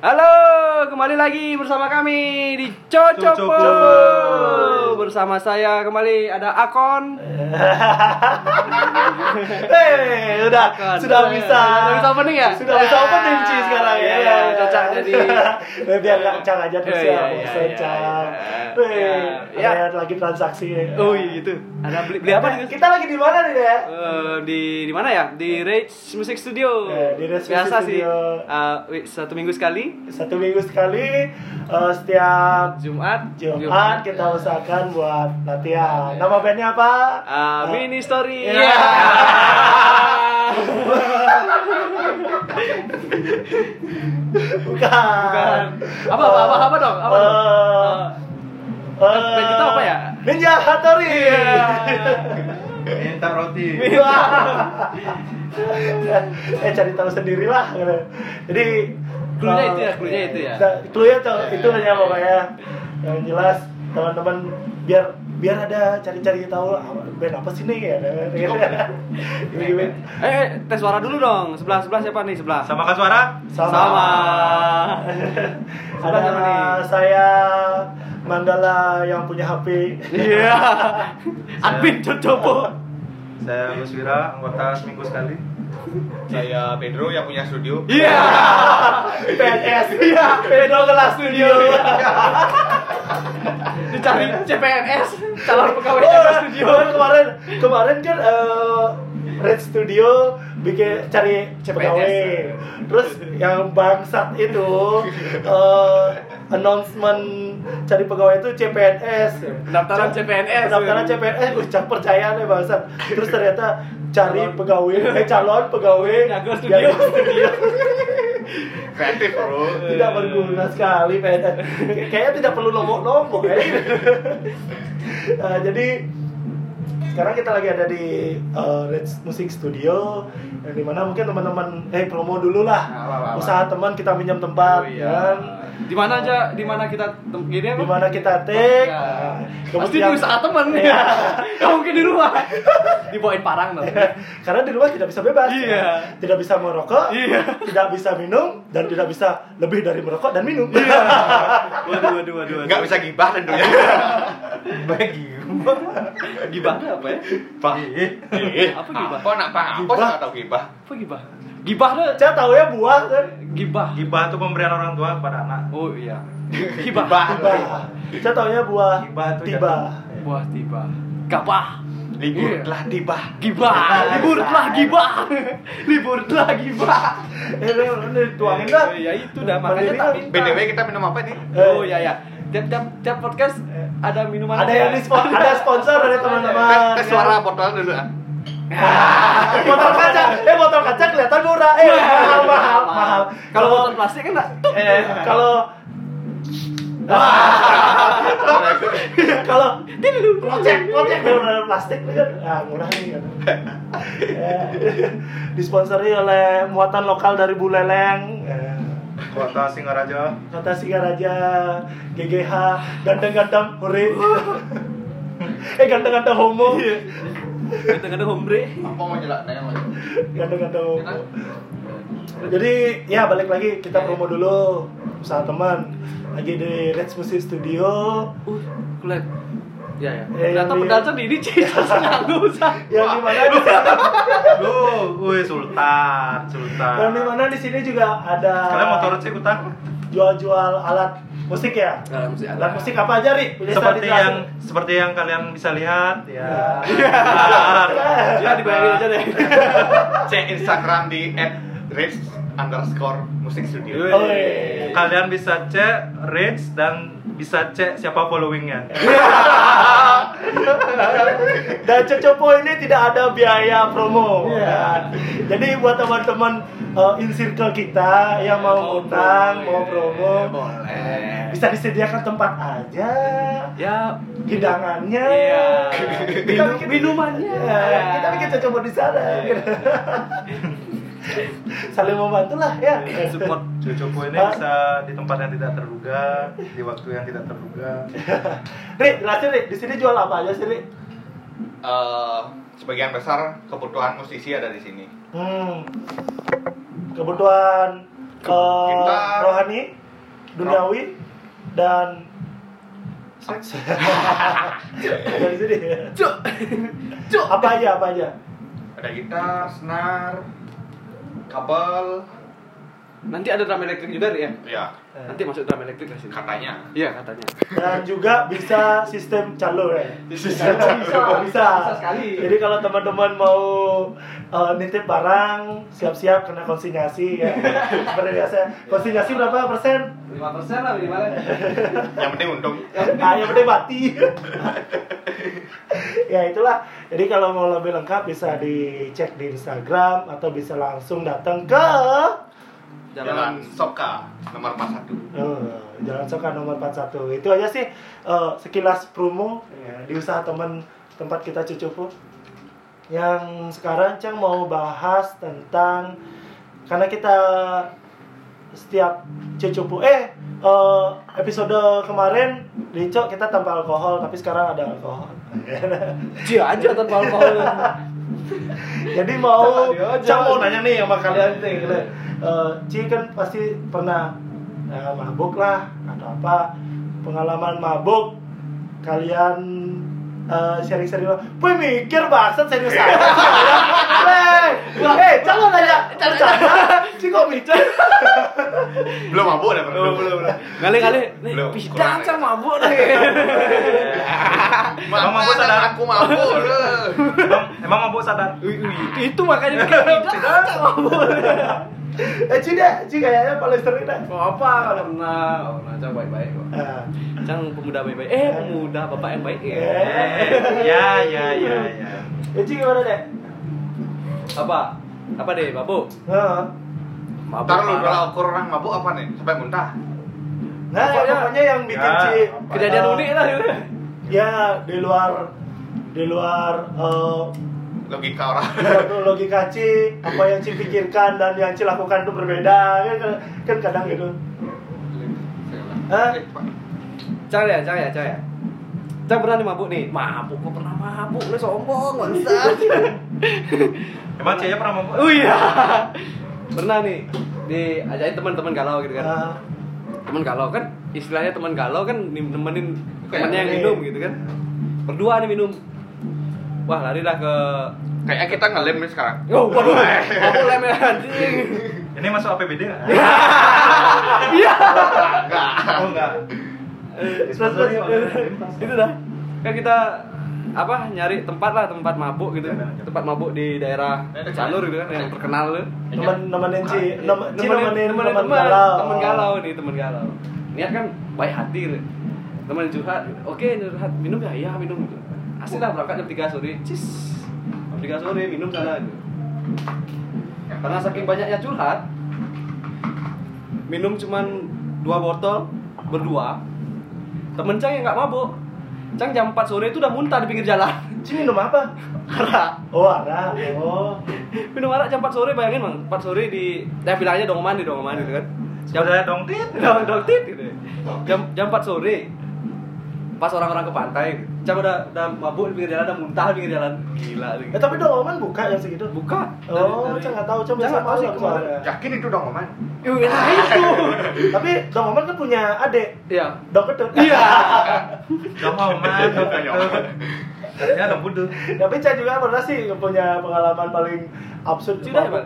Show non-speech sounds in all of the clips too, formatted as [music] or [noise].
Halo, kembali lagi bersama kami di Cocopo. Cocopo. Bersama saya kembali ada Akon. [laughs] Hei, udah Akon. sudah bisa. Sudah bisa opening ya? Sudah bisa opening Ci sekarang Iya, ya. iya, cocok jadi. [laughs] Biar nggak cang aja terus Iya, ya, iya, iya, cang. Hei, Iya. ada lagi transaksi. Oh iya gitu. Ada beli, beli apa nih? Gus? Kita lagi di mana nih ya? Eh, di di mana ya? Di Rage Music Studio. Eh, di Rage Music Biasa sih. Studio. eh, wi- satu minggu sekali. Satu minggu sekali eh, setiap Jumat. Jumat kita usahakan buat latihan. Nama bandnya apa? Ah, Eh, mini story. Iya. Bukan. Bukan. Apa, apa, apa, apa dong? Apa dong? Eh, Eh, band kita apa ya? Ninja Hattori. Iya. Minta roti. [laughs] eh cari tahu sendiri lah. Jadi Cluenya eh, itu ya, cluenya itu ya. nah, Cluenya tuh itu hanya pokoknya yang jelas teman-teman biar biar ada cari-cari tahu ah, band apa sih nih ya. [laughs] Eh, eh, tes suara dulu dong. Sebelah sebelah siapa nih sebelah? Samakan suara. Sama. Sama. Sebelah [laughs] Ada siapa nih? saya Mandala yang punya HP. Iya. [laughs] Admin Cocopo. Saya Gus Wira, anggota seminggu sekali. Saya Pedro yang punya studio. Iya. PNS. Iya, Pedro kelas studio. Dicari CPNS, calon pegawai Oh, Jaga studio. kemarin kemarin kemarin kan eh, Red Studio bikin cari pegawai. Terus yang bangsat itu eh, announcement cari pegawai itu CPNS. Pendaftaran CPNS. Pendaftaran CPNS, ucap percaya nih bangsat. Terus ternyata cari pegawai, eh calon pegawai studio. studio. [laughs] Kreatif bro. tidak berguna sekali PNS. Kayaknya tidak perlu lombok-lombok ya. Eh, jadi sekarang kita lagi ada di uh, Reds Music Studio yang di mana mungkin teman-teman eh promo dulu lah apa. usaha teman kita pinjam tempat Oh, iya. kan Di mana aja? Di mana kita gini apa? di mana kita take Ya. Pasti di usaha teman [laughs] Iya. [laughs] Gak mungkin di rumah. Dibawain parang dong. karena di rumah tidak bisa bebas Iya. tidak bisa merokok Iya. tidak bisa minum dan tidak bisa lebih dari merokok dan minum Iya. [laughs] Waduh, waduh, waduh. waduh. Nggak bisa gibah tentunya. Bagi. Gibah itu apa ya? Pak. Apa gibah? Apa nak pak? Apa Gibah. nggak tahu gibah? Apa gibah? Gibah tuh saya tahu ya buah kan gibah. Gibah itu pemberian orang tua kepada anak. Oh iya. [laughs] Gibah. Gibah. tiba saya tahu ya buah Tiba tuh tiba Buah tiba. Gabah. Libur Iya. telah tiba. Gibah. Libur telah gibah. Libur telah gibah. [laughs] [laughs] eh ini ini tuangin dah Ya itu dah makanya tak. BTW kita minum apa nih? Oh iya ya. Tiap tiap tiap podcast ada minuman ada yang ya? di spon- ada sponsor dari teman-teman suara botol dulu ah. Botol kaca eh botol kaca kelihatan murah. Eh mahal mahal mahal. Kalau botol plastik kan enggak. eh kalau kalau kocek kocek benar plastik. Kan ah murah nih kan Eh, disponsori oleh muatan lokal dari Buleleng. Eh, Kota Singaraja. kata Singaraja GGH ganteng-ganteng hore. [laughs] Eh ganteng-ganteng homo Kadang-kadang hombre. Apa mau jelas? Nanya mau. ganteng-ganteng homo jadi ya balik lagi kita promo dulu usaha teman lagi di Reds Music Studio Uh, kulihat. Ya ya. Eh, Ternyata yang di- di ini Cis. Nggak usah. yang di mana Lu, wih Sultan, Sultan. yang di mana di sini juga ada Kalian motor sih ikutan? jual-jual alat musik ya Nah, alat musik apa aja ri Bisa Seperti yang seperti yang kalian bisa lihat ya. Ya dibayangin aja deh. [laughs] Cek Instagram di @rich underscore musik studio. Oh, iya. Kalian bisa cek reach dan bisa cek siapa followingnya. [laughs] Dan Cocopo ini tidak ada biaya promo. Iya. Ya. Jadi buat teman-teman uh, in circle kita yang mau ngundang, mau promo, Boleh. bisa disediakan tempat aja. Ya, Hidangannya. Iya. Kita Minum- bikin- minumannya. Ya, kita bikin Cocopo di sana. [laughs] [laughs] Saling membantu lah ya. support. Cucuku ini bisa di tempat yang tidak terduga, di waktu yang tidak terduga. [laughs] Ri, jelasin Ri, di sini jual apa aja sih Ri? Eh, sebagian besar kebutuhan musisi ada di sini. Hmm. Kebutuhan eh, Gitar. rohani rohani, duniawi, dan seks. [laughs] Dari sini. Cuk. Cuk. Apa aja? Apa aja? Ada gitar, senar, kabel, Nanti ada drum elektrik juga ya? ya Nanti masuk drum elektrik ke sini. katanya. Iya, katanya. Dan juga bisa sistem calo ya. Bisa. bisa. Bisa sekali. Jadi kalau teman-teman mau uh, nitip barang, siap-siap kena konsinyasi ya. Seperti biasa. Konsinyasi berapa persen? 5% lah minimalnya. Yang penting untung. Ah, yang penting mati. ya itulah. Jadi kalau mau lebih lengkap bisa dicek di Instagram atau bisa langsung datang ke Jalan Soka nomor 41. Eh, Jalan Soka nomor 41 itu aja sih eh, sekilas promo. Ya, di usaha teman tempat kita cucupu yang sekarang Cang mau bahas tentang karena kita setiap cucupu eh eh, episode kemarin di Cok kita tanpa alkohol tapi sekarang ada alkohol. Dia aja tanpa alkohol. [laughs] jadi mau. Cang mau nanya nih sama kalian nih Eh, Ci kan pasti pernah eh, mabuk lah atau apa pengalaman mabuk kalian eh, sharing-sharing lo, Wih mikir bangsat serius aja Hei, eh jangan nanya bercanda Ci kok mikir Belum mabuk dah belum. Nih, Belum, bidang kurang cang ya. mabuk nih. [laughs] Mabuk sadar? Aku mabuk. [laughs] Emang, mabuk sadar? Itu makanya bikin mabuk. [laughs] Eh Ci deh, Ci kayaknya paling sering deh Kok apa? Kalau pernah, oh, pernah cang baik-baik kok. Ah, Cang pemuda baik-baik. Eh, pemuda bapak yang baik ya. Eh. Ya, ya, ya, ya. Eh Ci gimana deh? Apa? Apa deh? Nah, Mabuk. Ntar lu kalau ukur orang mabuk apa nih? Sampai muntah. nah ya, Pokoknya- pokoknya yang bikin Ya, Ci Kejadian unik lah. gitu. ya di luar di luar eh, Logika orang. Menurut logika Ci, apa yang Ci pikirkan dan yang Ci lakukan itu berbeda kan, kan kadang gitu. Hah? Eh. Cang ya, cang ya, cang ya. Cang pernah nih mabuk nih. Mabuk, kok pernah mabuk? Lu sombong, bangsat. Emang Cia pernah mabuk? Oh iya. Pernah nih diajakin teman-teman galau gitu kan. Ah, Teman galau kan istilahnya teman galau kan nemenin temannya yang minum gitu kan. Berdua nih minum. Wah, larilah ke Kayaknya kita ngelem nih sekarang. [laughs] Oh, waduh. Mabuk lem ya anjing. Ini masuk APBD nggak? Iya. Enggak. Oh enggak. Terus, terus, Itu dah. Kan kita apa nyari tempat lah tempat mabuk gitu tempat mabuk di daerah Canur gitu kan yang terkenal tuh Temen nemenin nemenin teman teman galau. teman galau nih teman galau niat kan baik hati gitu teman curhat gitu. oke curhat minum ya iya minum gitu asli lah berangkat jam 3 sore. Cis jam 3 sore minum sana gitu karena saking banyaknya curhat minum cuman dua botol berdua. Temen Cang yang nggak mabuk. Cang jam 4 sore itu udah muntah di pinggir jalan. Ci minum apa? arak. Oh, ada. Oh. minum arak jam 4 sore bayangin bang 4 sore di ya bilangnya dong mandi dong mandi gitu kan. Jam dong tit. dong dong tit gitu. Jam jam 4 sore pas orang-orang ke pantai jam udah udah mabuk di pinggir jalan udah muntah di pinggir jalan gila gitu. Eh, tapi Dongoman buka yang segitu. buka Oh, Ci nggak tahu, coba nggak tahu sih kemarin. Yakin itu dong, Oman? Yuh, nah itu [laughs] Tapi Dongoman kan punya adik, iya Dong Ketut. iya [laughs] Dong man, dong ketut. Ya dong budu. Tapi Ca juga pernah sih punya pengalaman paling absurd. sudah ya pak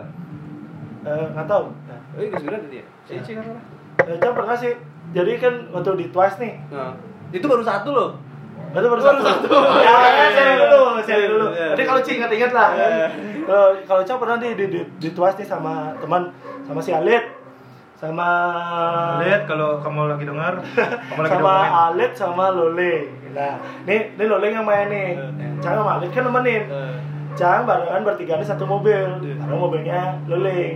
Eh, nggak tahu. oh iya sudah tadi ya si kan Eh, pernah sih. Jadi kan waktu di Twice nih, nah itu baru satu loh Itu baru Baru satu. satu. [laughs] Ya, ya, sharing dulu, sharing dulu. Iya. Jadi kalau Ci ingat-ingat lah. Iya. Kalau kalau Ca pernah di di di, di Twice nih sama teman sama si Alit sama Lihat kalau kamu lagi dengar, [laughs] kamu lagi sama dengerin. Alit sama Lole. Nah, nih ini Lole yang main nih. Cang sama Alit kan nemenin. Cang barengan bertiga di satu mobil. Iya. Karena mobilnya Loleng.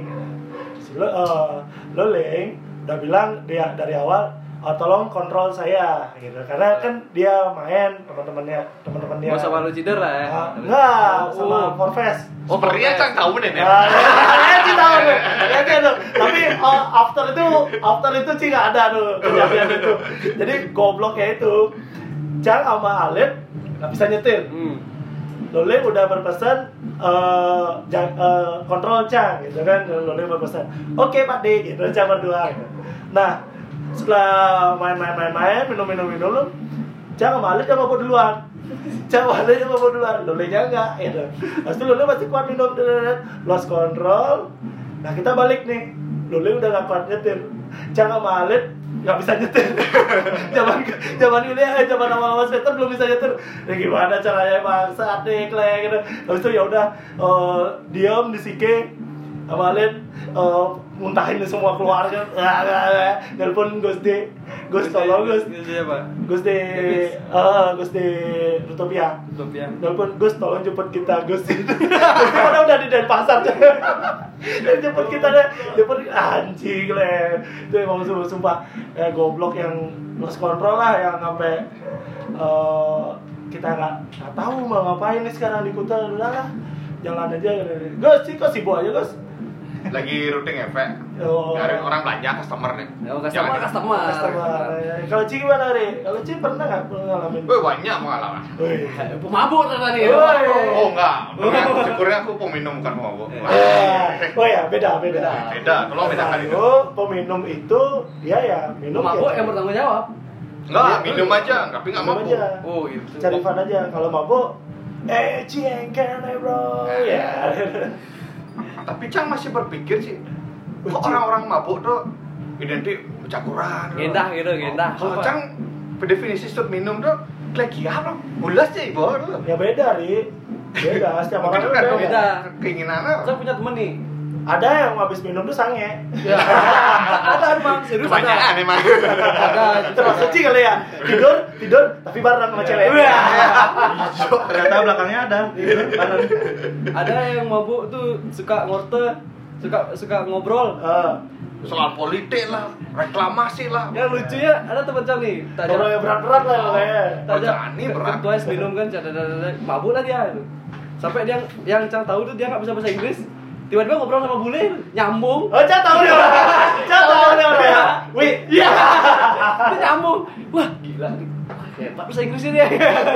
Si Lo, eh, Loleng udah bilang dia dari awal "Oh, tolong kontrol saya gitu karena kan dia main teman-temannya teman-teman dia mau sama lu cider lah ya Ah, enggak sama Oh. Forfest Oh, sepertinya Cang tahu nih. Nah, ya, Ci tahu. Ya, tuh. Tapi uh, after itu, after itu Ci nggak ada tuh kejadian itu. Jadi gobloknya itu, Cang sama Alit nggak bisa nyetir. hmm. Lole udah berpesan eh jang- eh, kontrol Cang gitu kan. Lole berpesan, oke Pak D gitu Cang berdua. Gitu. Nah, setelah main-main-main-main, minum-minum-minum, jangan balik jangan mabuk duluan. Jangan balik jangan mabuk duluan. Lolenya enggak, gitu. Habis itu Lole masih kuat minum, lost control. Nah, kita balik nih. Lole udah gak kuat nyetir. Jangan balik nggak bisa nyetir. [laughs] zaman zaman ini eh zaman awal-awal skater belum bisa nyetir. Ya gimana caranya bang? Saat nih gitu. Habis itu ya udah eh, diam di sike Amalin uh, muntahin semua keluarga. [laughs] Nelpon Gusti, Gus tolong Gus, Gusti apa? Gusti, eh Gusti Rutopia. Utopia. Nelpon Gus tolong jemput kita Gus. [laughs] Karena udah di Denpasar. Dan jemput kita deh, jemput anjing le. Itu emang sumpah, sumpah eh, goblok yang lost control lah yang sampai eh, kita nggak nggak tahu mau ngapain nih sekarang di kota udah lah jalan aja Gus sih kok sibuk aja Gus Lagi routing efek. Oh. Nyari orang belanja customer nih. Oh, customer, Jangan- customer. Customer. Kalau Ci gimana Ri? Kalau Ci pernah nggak ngalamin? Wih banyak pengalaman. Wih. Pemabuk tadi. Woi. Oh enggak, [laughs] syukurnya aku peminum bukan pemabuk. Eh. Ah, oh ya beda beda. Beda, tolong bedakan itu. Oh, peminum itu dia ya minum Pemabuk ya, yang bertanggung jawab. Enggak, minum aja, tapi enggak mabuk. aja. Oh, gitu. Cari fun aja. Kalau mabuk, eh ciengkel nih bro. Ya. Tapi Cang masih berpikir sih, kok orang-orang mabuk tuh identik cakuran. Gendah gitu, gendah. Kalau Cang definisi stop minum tuh lagi apa? Bulas sih, Bo. ya beda ri. Beda. Setiap orang kan beda. beda. keinginannya. Saya punya temen nih. Ada yang habis minum tuh sange. Ya. ada emang serius Kebanyakan ada. emang. Ada. Termasuk Ci kali ya. Tidur, tidur tapi bareng sama cewek. Iya. Ternyata belakangnya ada. Ada yang mabuk tuh suka ngorte, suka suka ngobrol. Eh, Soal politik lah, reklamasi lah. Yang lucunya ada teman Cang nih. Ngobrol yang berat-berat lah pokoknya. Tajam. Berani, berat. Twice minum kan, cadadadada, mabuk lah dia. itu. Sampai dia yang Cang tahu tuh dia nggak bisa bahasa Inggris. Tiba-tiba ngobrol sama bule, nyambung. Oh, Ca tahu nih orang. Ca tahu nih orang ya. Wih, Iya. Dia nyambung. Wah, gila Hebat bahasa Inggrisnya [laughs] dia.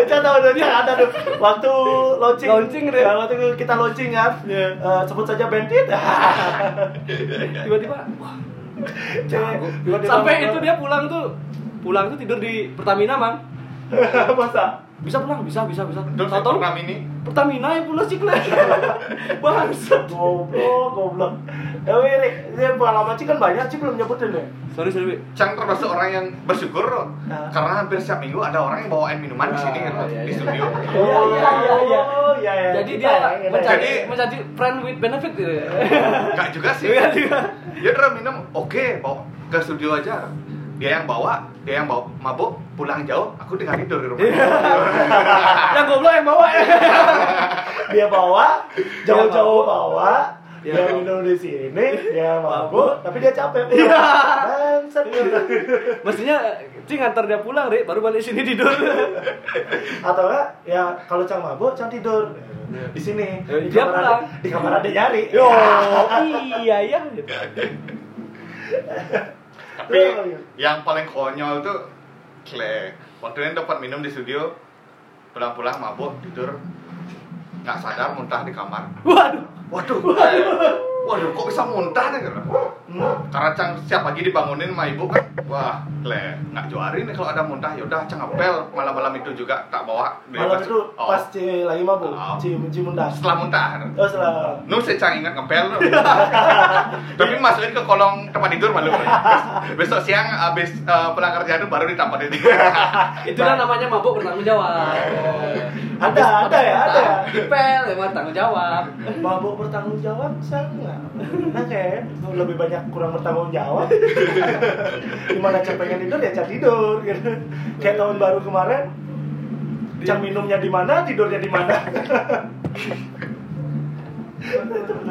Ca tahu tuh, Ca ada tuh. Waktu launching. Launching deh. Ya, waktu kita launching kan. Iya. Eh, sebut saja Bandit. [laughs] Tiba-tiba, wah, Jago. Sampai itu dia pulang tuh pulang tuh tidur di Pertamina mang [laughs] Masa? Bisa pulang bisa bisa bisa program ini Pertamina yang pulang sih kalian [laughs] bangsat Goblok, goblok. Eh, wih, Rik, ini pengalaman Ci kan banyak, Ci belum nyebutin deh. sorry sorry. Cang termasuk orang yang bersyukur loh. Nah. Karena hampir setiap minggu ada orang yang bawain minuman di sini iya, di iya. studio. [laughs] Iya, iya, iya, iya. Oh, iya, iya. jadi dia ya, kita mencari Jadi- mencari friend with benefit gitu ya Enggak juga sih. Iya juga. Dia udah minum, oke, bawa ke studio aja. Dia yang bawa, dia yang bawa mabuk, pulang jauh, aku tinggal tidur di rumah. [laughs] yang goblok yang bawa. Ya [laughs] dia bawa jauh-jauh bawa. Dia dia mabuk. minum di sini dia mabuk. tapi dia capek. Iya. Bangsat. mestinya Cing ngantar dia pulang Ri, baru balik sini tidur. [laughs] Atau enggak ya kalau cang mabuk cang tidur. Di sini. Ya, di dia kamar pulang. di kamar ada nyari yo iya ya Tapi yang paling konyol tuh Kle, waktu itu dapat minum di studio, pulang-pulang mabuk, tidur, nggak sadar muntah di kamar. waduh. Waduh, waduh kok bisa muntah nih? gitu. Hmm. Karena Cang setiap pagi dibangunin sama ibu kan, wah, le, nggak juari nih kalau ada muntah. Yaudah, Cang ngepel malam-malam itu juga tak bawa. malam tas- itu oh, pas Ci lagi mabuk Oh. Ci Ci mundah setelah muntah. oh setelah Nu saya Cang ingat ngepel. Tapi masukin ke kolong tempat tidur malu. Besok siang abis eh, pulang kerja tuh baru ditampatin. [laughs] itu kan namanya mabuk bertanggung jawab ada ada ya ada ya dipel emang tanggung jawab mabuk bertanggung jawab sangat nah kayak lebih banyak kurang bertanggung jawab [laughs] gimana cang pengen tidur ya cang tidur gitu kayak tahun baru kemarin cang minumnya di mana tidurnya di mana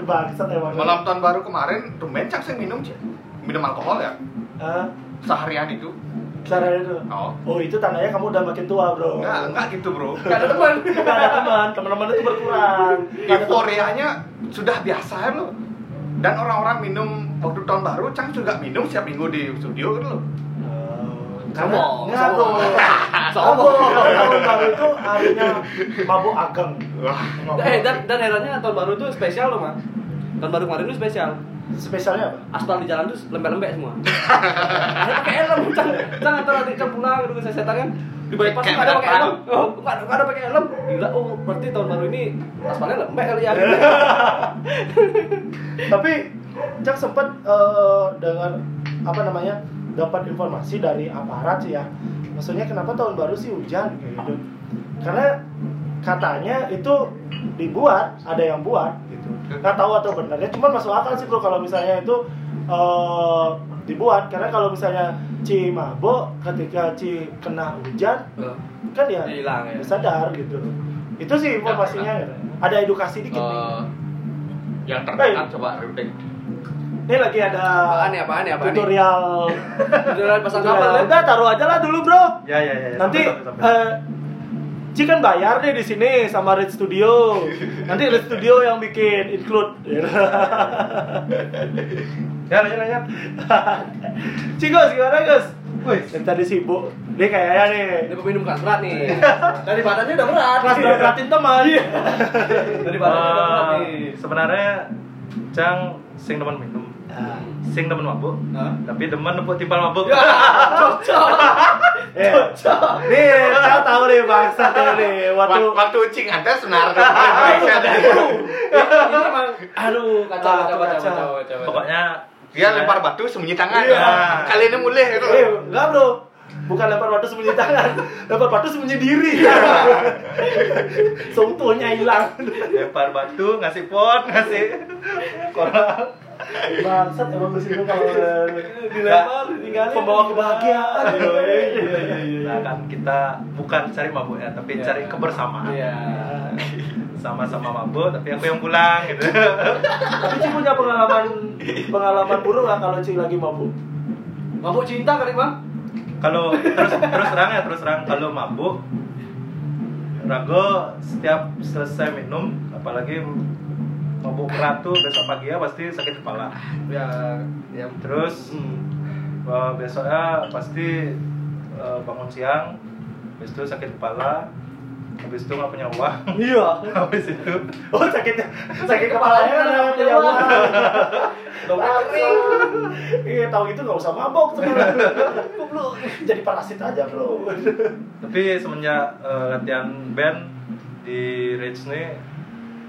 bangsat emang Malam tahun baru kemarin, tumben Cang saya minum Cang. Minum alkohol ya. Hah? Seharian itu. Cara itu Oh. oh itu tandanya kamu udah makin tua bro Enggak, enggak gitu, Bro. gak ada teman Nggak ada teman teman-teman itu berkurang. Euforianya sudah biasa loh. Dan orang-orang minum waktu tahun baru, Cang juga minum setiap minggu di studio gitu loh. Karena Sombong. Sombong. Tahun baru itu harinya mabuk ageng. Wah, eh dan dan herannya tahun baru itu spesial loh mah tahun baru kemarin itu spesial spesialnya apa? aspal di jalan tuh lembek-lembek semua. [laughs] Saya pakai helm, cang, cang antar nanti cang pulang gitu saya setan kan di bypass nggak ada pakai helm, oh nggak ada, ada pakai helm, gila, oh berarti tahun baru ini aspalnya lembek kali ya. [laughs] Tapi Cak sempat eh, dengar apa namanya dapat informasi dari aparat sih ya. Maksudnya kenapa tahun baru sih hujan kayak gitu? Karena katanya itu dibuat, ada yang buat gitu. Nggak tahu atau benarnya, cuman masuk akal sih bro kalau misalnya itu eh, dibuat. Karena kalau misalnya Ci mabok ketika Ci kena hujan Oh. kan ya Hilang ya. sadar gitu. Itu sih informasinya. gitu. Ada edukasi dikit nih. Oh, Yang terdekat coba Rudek. Ini lagi ada apaan nih, apaan nih, apaan nih? tutorial. [laughs] Udah pasang tutorial. kapal ya? Udah taruh aja lah dulu bro. Ya ya ya. Nanti Sampai, sampai, sampai. eh, Ci kan bayar deh di sini sama Red Studio. Nanti Red Studio yang bikin include. [laughs] Ya lanjut lanjut. Ci Gus gimana Gus? Wih. Tadi sibuk. Dia kayaknya nih. Ini peminum kelas berat nih. [laughs] Dari badannya udah berat. Kelas berat beratin teman. [laughs] Dari badannya udah berat nih. sebenarnya Cang sing demen minum, Ah. sing demen mabuk, tapi demen nepuk timpal mabuk. Ya, cocok. Eh, nih, saya tahu nih bangsat ya nih. Waktu Waktu waktu cing ada senar Indonesia dah. Ini emang aduh kacau kacau kacau kacau. Pokoknya Dia lempar batu sembunyi tangan. Iya. Kali ini mulai itu. Eh, enggak bro. Bukan lempar batu sembunyi tangan, [laughs] lempar batu sembunyi diri. [laughs] Seutuhnya hilang. lempar batu, ngasih pot, ngasih koral. [laughs] Bangsat emang di sini kalau dilempar ditinggalin. pembawa kebahagiaan. Iya, iya, iya, iya. Nah kan kita bukan cari mabuk ya, tapi Iya. cari kebersamaan. Iya. Sama-sama mabuk, tapi aku yang pulang gitu. Tapi Ci punya pengalaman pengalaman buruk nggak kalau Ci lagi mabuk? Mabuk cinta kali bang? kalau terus terus terang ya terus terang kalau mabuk Rago setiap selesai minum apalagi mabuk berat tuh besok pagi ya pasti sakit kepala Ya, ya. terus Hmm. eh, besoknya pasti eh, bangun siang habis itu sakit kepala habis itu nggak punya uang Iya. [laughs] habis itu Oh sakitnya sakit kepalanya nggak punya uang. Kering. [laughs] Iya tahu gitu nggak usah mabok sebenarnya. Goblok. Jadi parasit aja bro. tapi semenjak eh, latihan band di Rage nih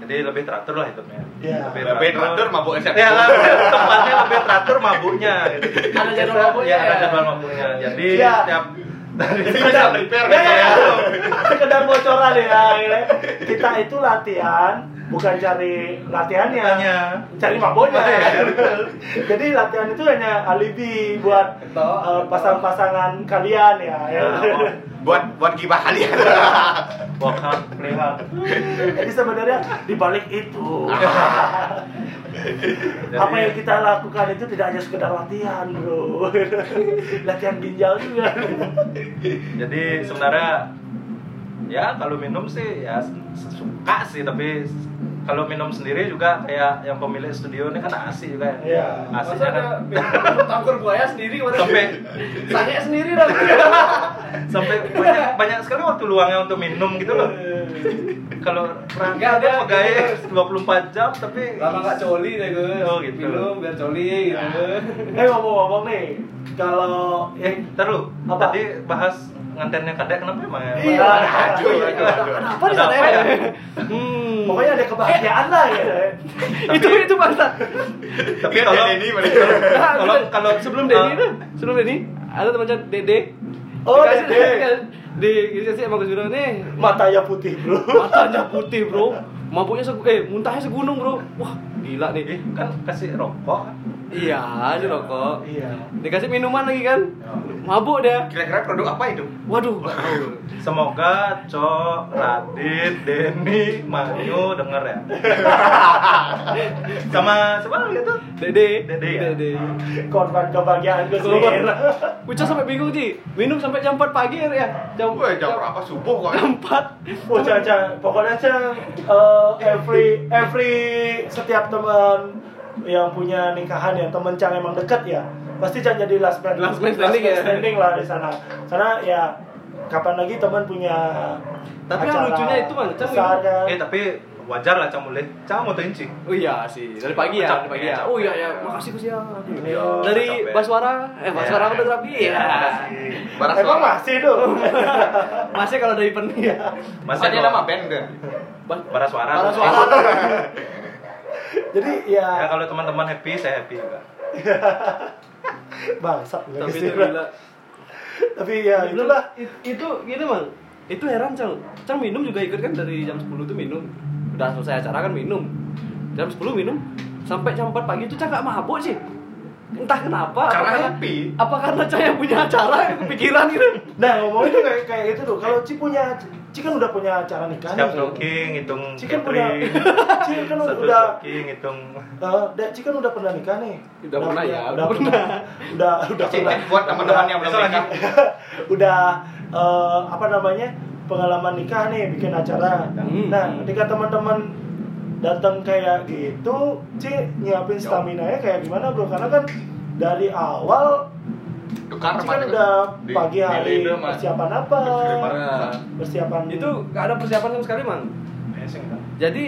jadi lebih teratur lah hidupnya Iya. Lebih teratur mabuk SMP. ya lah tempatnya lebih teratur mabuknya gitu. Ada jadwal mabuknya ya ada ya? jadwal mabuknya jadi Iya. setiap dari sekedar [laughs] prepare ya, ya, gitu ya. ya. sekedar bocoran ya kita itu latihan bukan cari latihannya Latihannya. cari maboknya Iya, jadi latihan itu hanya alibi buat eh, pasang-pasangan kalian ya, ya. Ya, Buat buat gibah kalian. play hard jadi sebenarnya di balik itu. Jadi- apa yang kita lakukan itu tidak hanya sekedar latihan bro. [laughs] Latihan ginjal juga. Jadi sebenarnya ya kalau minum sih ya suka sih tapi kalau minum sendiri juga kayak yang pemilik studio ini kan asik juga ya Iya. asiknya kan tangkur buaya sendiri kemarin. sampai Sange sendiri dong. [laughs] sampai banyak banyak sekali waktu luangnya untuk minum gitu loh kalau rangka dia pegawai 24 jam tapi Lama nggak coli deh gue. Oh, gitu. Minum biar coli gitu. eh ngomong-ngomong nih kalau eh Apa? tadi bahas ngantennya kadek kenapa emang ya Iya. Aduh, aduh. Kenapa di sana ya? Hmm. pokoknya ada kebahagiaan lah ya itu itu bangsa. tapi Biar kalau Denny balik. kalau kalau sebelum Denny uh, itu, sebelum Denny ada teman chat Dede. Oh, Dede. Di dikasih Gus Biro nih. matanya putih bro Matanya putih, Bro. Mabuknya eh muntahnya segunung, Bro. Wah, gila nih. eh, kan kasih rokok? Iya, ini rokok. iya Dikasih minuman lagi kan? Mabuk dia. Kira-kira produk apa itu? Waduh. Semoga Cok, Radit, Denny, Manyu denger ya. [laughs] Sama siapa lagi tuh? Dede. Dede ya? Dede. korban kebahagiaan gue sendiri Ucap sampai bingung sih. Minum sampai jam 4 pagi ya. Jam Wah, jam berapa subuh kok? Jam 4. Oh, Caca, pokoknya Caca, uh, every every setiap teman yang punya nikahan ya, teman Cang emang dekat ya, pasti Cang jadi last man, Last man standing ya. standing lah di sana. Karena ya kapan lagi teman punya Tapi yang lucunya itu, Bang, Cang, kan. Eh tapi wajar lah cang mulai cang mau inci Oh iya sih, dari pagi ya, dari pagi ya. Capek, Oh iya ya, makasih Gus ya. Iya, Dari. Baswara, eh Baswara Ya. fotografi ya. makasih. Baras Emang masih tuh. [laughs] Masih kalau dari pen ya. masih ada nama band deh. Ba- para suara Bara suara. [laughs] Jadi ya, ya kalau teman-teman happy saya happy juga [laughs] bangsat Tapi itu gila. Tapi ya itulah. It- itu gini mang itu heran cang cang minum juga ikut kan dari jam 10 tuh minum udah selesai acara kan minum jam 10 minum sampai jam 4 pagi itu cang gak mabuk sih entah kenapa Karena apa happy. apa karena cang yang punya acara yang kepikiran gitu Nah ngomongin tuh kayak kayak itu tuh. Kalau Ci punya, Ci kan udah punya acara nikah nih. smoking hitung Ci kan punya, Ci kan udah, smoking hitung uh, Ci kan udah pernah nikah nih. Udah pernah ya, udah udah pernah. Udah udah pernah. buat teman-teman yang belum nikah. [laughs] udah eh, apa namanya pengalaman nikah nih bikin acara. Hmm. Nah ketika teman-teman datang kayak gitu, Ci nyiapin stamina nya kayak gimana bro? Karena kan dari awal Tukar Ci kan udah Di- pagi hari di persiapan apa? Nah, Persiapan itu gak ada persiapan sama sekali mang Amazing, kan? jadi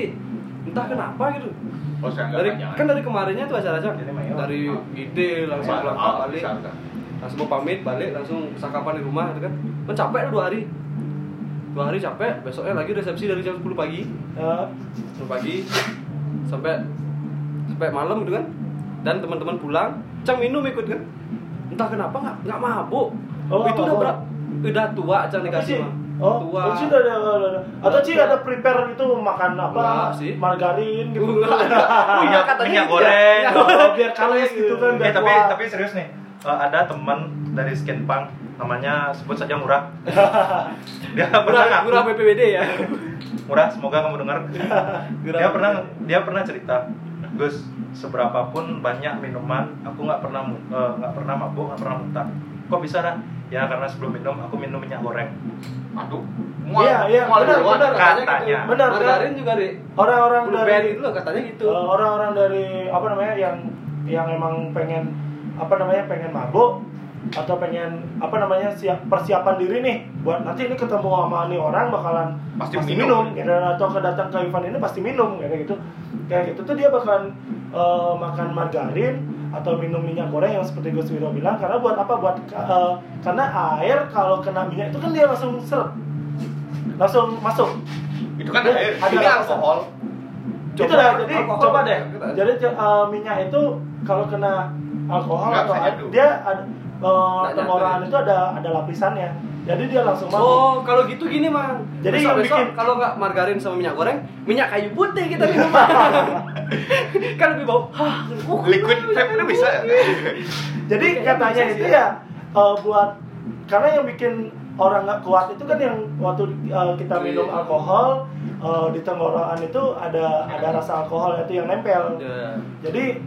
entah kenapa gitu. Oh, dari kan dari kemarinnya tuh acara acara Jadi mayo. dari ide langsung ah, balik. bisa. langsung mau pamit balik langsung sakapan di rumah gitu kan. Mencapek dua hari. Dua hari capek besoknya lagi resepsi dari jam 10 pagi. Eh, 10 pagi sampai sampai malam gitu kan. Dan teman-teman pulang cang minum ikut kan entah kenapa nggak nggak mabuk. Oh, itu udah berapa udah tua cang Apa dikasih sih? mah. Oh, tua. oh, sih? Udah ada, ada, ada. Atau sih ada prepare itu makan apa? Enggak sih. Margarin gitu. Enggak ada. [laughs] minyak katanya minyak iya. goreng. Oh, biar kalis gitu kan Eh, tapi tapi serius nih eh, ada teman dari Skinpunk namanya sebut saja murah [laughs] dia pernah murah ngaku murah BPBD ya? Murah semoga kamu dengar. [laughs] Dia pernah dia pernah cerita Gus seberapapun banyak minuman aku nggak pernah eh, nggak pernah mabuk nggak pernah muntah kok bisa dah ya karena sebelum minum aku minum minyak goreng Aduh. Iya, iya, mual benar, benar. Katanya. Benar, margarin juga di Orang-orang dari itu loh katanya gitu eh, orang-orang dari apa namanya yang yang emang pengen apa namanya pengen mabuk atau pengen apa namanya siap persiapan diri nih buat nanti ini ketemu sama nih orang bakalan Pasti pasti, minum. minum, gitu. atau kedatang ke event ini pasti minum kayak gitu kayak gitu tuh dia bakalan eh, makan margarin atau minum minyak goreng yang seperti Gus Wiro bilang. Karena buat apa? Buat eh, karena air kalau kena minyak itu kan dia langsung seret langsung masuk. Itu kan Dia air. ada Ini alkohol. itu dah jadi alkohol. coba deh. Jadi uh, minyak itu kalau kena alkohol Nggak atau air, dia ada uh, tenggorokan nyatu, itu ada ada lapisannya jadi dia langsung masuk Oh, kalau gitu gini, Mang. Jadi Besok- yang besok bikin- kalau nggak margarin sama minyak goreng, minyak kayu putih kita minum. [laughs] kan lebih bau. Liquid vape [laughs] itu bisa ya? jadi katanya bisa itu ya uh, buat karena yang bikin orang nggak kuat itu kan yang waktu uh, kita minum Iya. alkohol uh, di tenggorokan itu ada ada rasa alkohol itu yang nempel Ya. Jadi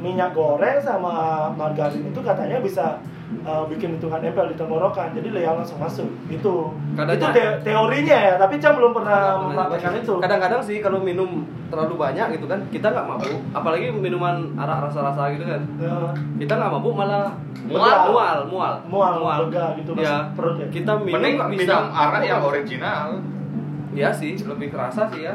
minyak goreng sama margarin itu katanya bisa uh, bikin itu nggak nempel di tenggorokan. Jadi leal langsung masuk. Itu Katanya- itu te- teorinya ya, tapi Cam belum pernah Pernah mempraktekkan itu. Kadang-kadang sih kalau minum terlalu banyak gitu kan, kita nggak mabuk. Apalagi minuman arak rasa-rasa gitu kan. Ya, Kita nggak mabuk malah Mual. mual, mual, Mual, lega gitu, Ya. perut ya. Kita minum Mending minum arak yang original. Iya sih, lebih kerasa sih ya.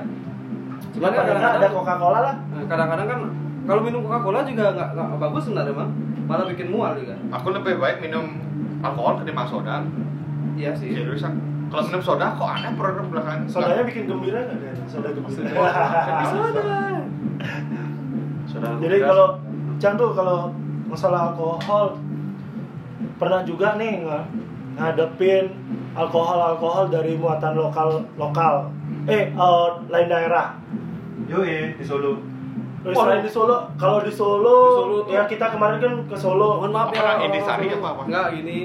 Cuma Cuman ada kadang-kadang Coca-Cola lah. Nah, kadang-kadang kan kalau minum Coca-Cola juga nggak nggak bagus sebenarnya bang malah bikin mual juga Aku lebih baik minum alkohol ketimbang soda. iya sih Seriusan. Kalau minum soda kok aneh perut belakangan. Sodanya bikin gembira nggak deh? Soda gembira. Soda. Sudah Jadi kalau Cang tuh kalau masalah alkohol pernah juga nih nga- ngadepin alkohol-alkohol dari muatan lokal lokal eh eh, lain daerah. Yoi di Solo. Selain di Solo, kalau di Solo, Di Solo tuh- ya kita kemarin kan ke Solo. mohon maaf ya Intisari Solo. apa, apa? nggak ini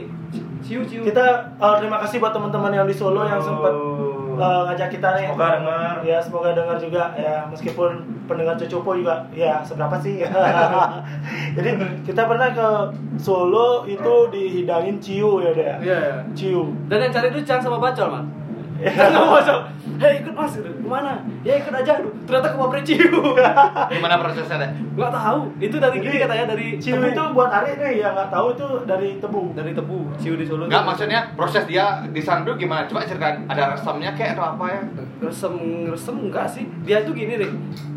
ciu ciu Kita eh, terima kasih buat teman-teman yang di Solo yang sempat Oh. eh, ngajak kita nih. Semoga dengar. Ya semoga dengar juga ya meskipun pendengar Cucupo juga ya seberapa sih. [laughs] [laughs] Jadi kita pernah ke Solo itu dihidangin ciu ya deh. iya iya. Ciu. dan yang cari itu Cang sama Bacol mas nggak mau masuk hei [laughs] ikut mas gitu. ke mana ya ikut aja Aduh, ternyata ke pabrik ciu [laughs] Gimana prosesnya? nggak tahu itu dari gini katanya dari Ciu tebu. itu buat Ari nih yang nggak tahu itu dari tebu. dari tebu ciu di Solo Enggak tuh. maksudnya proses dia di sana dulu gimana? Coba ceritain. Ada resamnya kayak atau apa ya? resem resem enggak sih dia tuh gini deh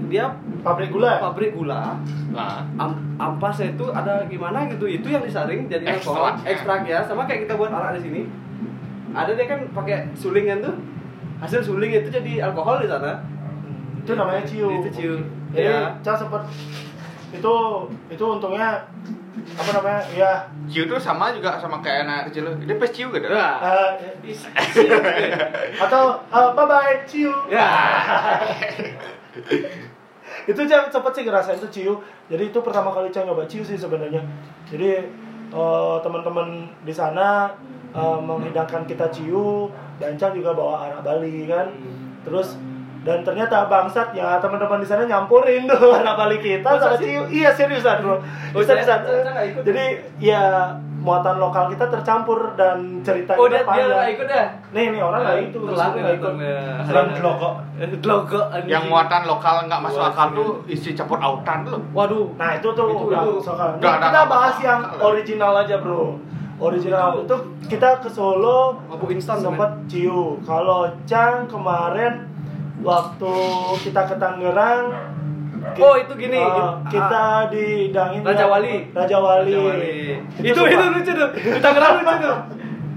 dia Pabrik gula. pabrik gula Nah, am, ampasnya itu ada gimana gitu itu yang disaring jadi Ekstrak. ekstrak ya sama kayak kita buat arak di sini ada dia kan pakai sulingan tuh hasil suling itu jadi alkohol di sana Itu namanya ciu. itu ciu Jadi, ya Cang sempet itu itu untungnya apa namanya? Ya ciu tuh sama juga sama kayak anak kecil. Dia pas ciu gitu. Eh, atau eh, bye bye ciu. ya [laughs] itu Cang sempet sih ngerasain tuh ciu. Jadi itu pertama kali Cang nyoba ciu sih sebenarnya. Jadi eh, teman-teman di sana eh, menghidangkan kita ciu dan Cang juga bawa arak Bali kan. Terus dan ternyata bangsat ya teman-teman di sana nyampurin [laughs] tuh anak Bali kita Masa sama ciu. Iya seriusan bro. Oh, seriusan. ikut. Jadi ya muatan lokal kita tercampur dan cerita oh kita dia dia panjang. nggak ikut ya Nih nih orang nggak itu, telat nggak ikut. Selain logo. logo Yang muatan lokal nggak masuk akal tuh isi campur autan tuh. waduh Nah itu tuh Itu- udah Nah, kita bahas yang original aja bro. Original Itu- itu kita ke Solo mabuk instan sempat ciu. Kalau Cang kemarin waktu kita ke Tangerang Oh, itu gini, it- kita dihidangin Raja Wali. Raja Wali. Raja Wali. Itu itu, sumpah. lucu tuh. Di Tangerang lucu tuh.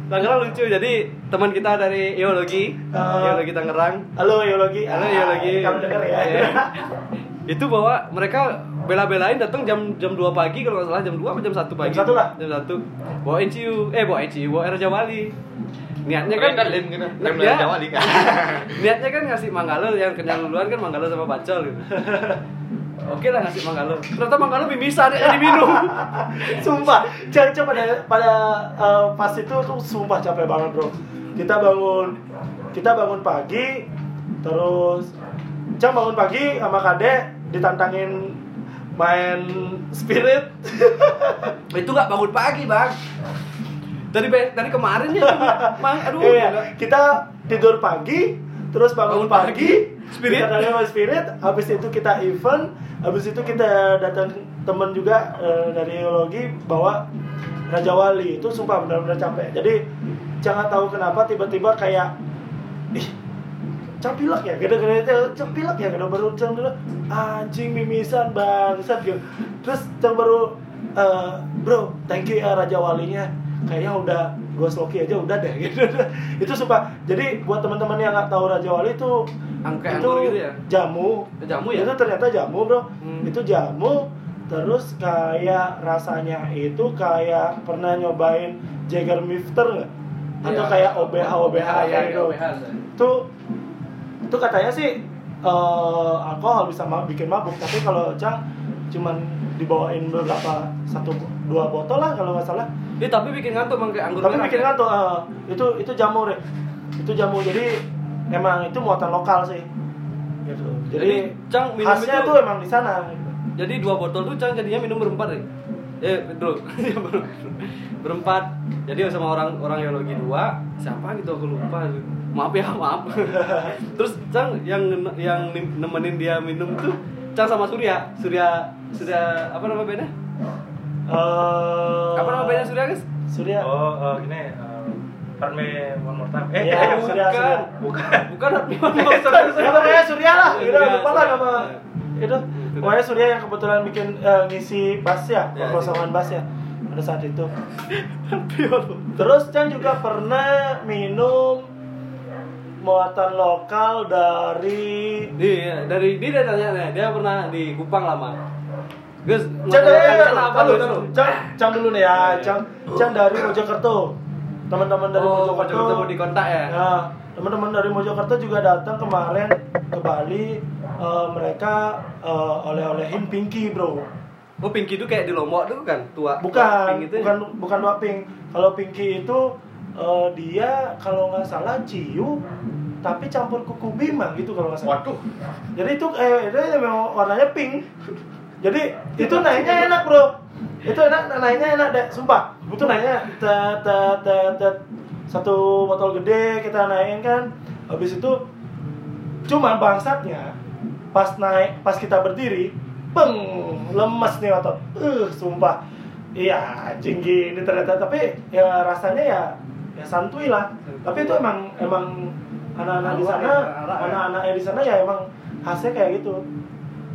Tangerang lucu. Jadi teman kita dari Geologi, Ah. Geologi Tangerang. Halo Yologi. Halo Geologi. Kamu denger ya. [laughs] Itu bahwa mereka bela-belain datang jam jam 2 pagi kalau nggak salah jam 2 atau jam 1 pagi. Jam satu lah. Jam 1. Bawain ciu, eh bawain ciu, bawa Raja Wali. Niatnya kan kan lem gitu. Lem Dia- Raja Wali kan. [laughs] Niatnya kan ngasih manggalo yang kenyang duluan kan manggalo sama bacol gitu. [laughs] Oke lah ngasih manggalo. Ternyata manggalo mimisan ya diminum. [laughs] Sumpah, Cang pada pada eh, pas itu tuh sumpah capek banget bro. Kita bangun, kita bangun pagi, terus Cang bangun pagi sama Kade ditantangin main spirit. [laughs] itu nggak bangun pagi bang. Dari dari kemarin ya, bang. Aduh. Iya, kita tidur pagi, terus bangun, Bangun pagi, pagi, spirit. kita main spirit, habis itu kita event, habis itu kita datang temen juga eh, dari geologi bawa Raja Wali itu sumpah benar-benar capek. Jadi jangan tahu kenapa tiba-tiba kayak ih capilak ya gede-gede itu capilak ya gede baru cang dulu. Anjing mimisan bangsat gitu terus cang baru eh, bro thank you ya Raja Walinya. Kayaknya udah gue sloki aja udah deh [laughs] gitu. Itu sumpah. Jadi buat teman-teman yang nggak tahu Raja Wali itu Angka itu gitu ya? jamu. Jamu ya? itu ternyata jamu bro. Hmm. itu jamu. Terus kayak rasanya itu kayak pernah nyobain Jagger Mifter nggak? Atau Iya. kayak OBH OBH ya, kayak ya, gitu OBH. itu itu katanya sih eh, alkohol bisa ma- bikin mabuk tapi kalau Cang cuman dibawain beberapa satu dua botol lah kalau nggak salah Eh, tapi bikin ngantuk bang anggur tapi bikin ya? ngantuk eh, itu itu jamu deh itu jamu jadi emang itu muatan lokal sih gitu jadi, Jadi, Cang minum khasnya itu- tuh emang di sana gitu. Jadi dua botol tuh Cang jadinya minum berempat deh. Eh, bro, [laughs] berempat. Jadi sama orang orang geologi dua, siapa gitu aku lupa. Maaf ya, maaf. [laughs] Terus Cang yang yang nemenin dia minum tuh Cang sama Surya, Surya Surya apa nama bandnya? Eh, Apa nama bandnya Surya guys? Surya Oh, eh, gini. eh, Pardon me one more time. Eh, Iya, eh, Surya, bukan, Surya. bukan. bukan Harpion ya pokoknya Surya lah Surya, udah lupa lah Surya. nama itu Itu pokoknya Surya yang kebetulan bikin eh, ngisi bass ya Ya, kekosongan bass ya pada saat itu. [laughs] Terus Chan juga pernah minum muatan lokal dari Iya, dari dia dia tanya nih, dia pernah di Kupang lama. Gus, Chan apa lu? Chan Chan dulu nih ya Chan Chan dari Mojokerto. Teman-teman dari Oh, Mojokerto. Mojokerto mau dikontak ya? Ya, teman-teman dari Mojokerto juga datang kemarin ke Bali. Eh, mereka eh, oleh-olehin Pinky, bro. Oh, Pinky itu kayak di Lombok tuh kan, tua. Bukan, Pink itu bukan, bukan Wak Pink. Kalau Pinky itu eh, dia kalau nggak salah ciu, tapi campur kuku bima gitu kalau nggak salah. Waduh. Jadi itu eh itu memang warnanya pink. Jadi [laughs] itu naiknya enak bro. Itu enak naiknya enak deh, sumpah. Itu naiknya tet tet tet tet. satu botol gede kita naikin kan. habis itu cuma bangsatnya pas naik pas kita berdiri beng lemes nih otot. Uh sumpah. Iya anjing gini ternyata. Tapi ya rasanya ya ya santuy lah. Tapi itu emang emang anak-anak di sana Anak-anak ya, anak ya. anak-anaknya di sana ya emang khasnya kayak gitu.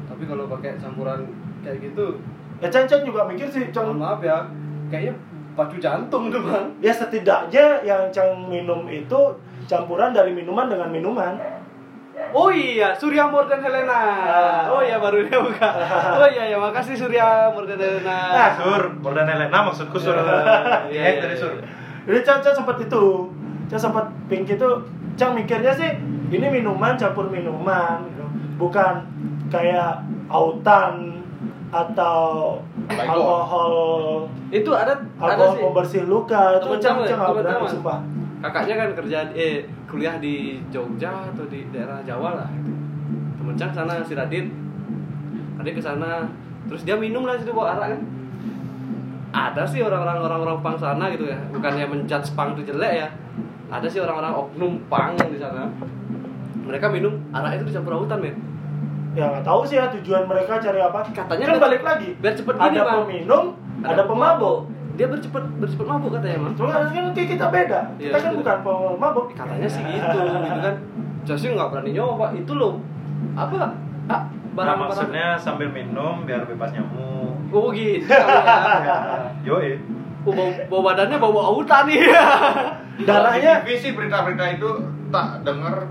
Tapi kalau pakai campuran kayak gitu, ya Chan juga mikir sih Chan. maaf ya, kayaknya pacu jantung tuh bang. ya setidaknya yang Chan minum itu campuran dari minuman dengan minuman Oh iya, Surya Mordan Helena. Oh iya, baru dia buka. Oh iya, ya makasih Surya Mordan Helena. Ah, Sur, Mordan Helena maksudku Sur. Iya, Iya, iya, dari iya. Sur. Jadi Chan Chan sempat itu, Chan sempat pink itu, Chan mikirnya sih ini minuman campur minuman, gitu. bukan kayak autan atau Alkohol. Itu ada ada alkohol sih. pembersih luka itu temen, Chan nggak berani sumpah. Kakaknya kan kerja eh kuliah di Jogja atau di daerah Jawa lah. Temen Cang sana si Radit. Radit ke sana. Terus dia minum lah situ bawa arak kan. Ada sih orang-orang orang-orang pang sana gitu ya. Bukannya menjudge pang itu jelek ya. Ada sih orang-orang oknum pang di sana. Mereka minum arak itu dicampur autan, men. Ya nggak tahu sih ya tujuan mereka cari apa. Katanya kan balik lagi. biar cepet gini, ada Bang. peminum, ada pemabuk. Dia bercepet bercepet mabuk katanya, Bang. Cuma kan nanti kita beda. Iya, Kita kan betul. bukan pemabuk. katanya sih gitu gitu kan sih nggak berani nyoba itu loh apa ah, Nah, barang-barang maksudnya sambil minum biar bebas nyamuk. oh gitu ya [laughs] Yoi. oh, bau, bau badannya bau bau autan nih Darahnya Di TV sih berita-berita itu tak denger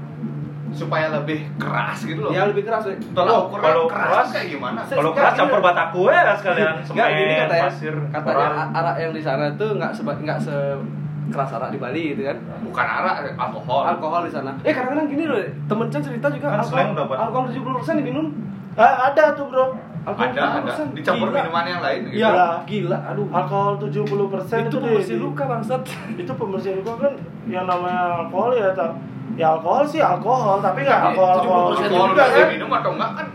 supaya lebih keras gitu loh. yang lebih keras ya Tolak Oh, ukurnya kalau keras, keras- kayak gimana? Se- Kalau keras campur bataku ya sekalian semen, gini katanya, pasir, katanya koral. a- arak yang di sana tuh nggak seba nggak se keras arak di Bali gitu kan Bukan arak, alkohol. alkohol di sana eh kadang-kadang gini loh temen Chan cerita juga Kan alkohol dapat. alkohol 70% diminum ah, ada tuh bro. alkohol Ada, ada. 70%. Dicampur Gila. minuman yang lain gitu. Iya, Gila. gila, aduh. Alkohol 70% itu itu, di- pembersih luka bangsat. itu pembersih luka kan yang namanya alkohol ya tak ya alkohol sih alkohol tapi nggak alkohol alkohol 70% Alkohol juga, kan? minum atau enggak kan?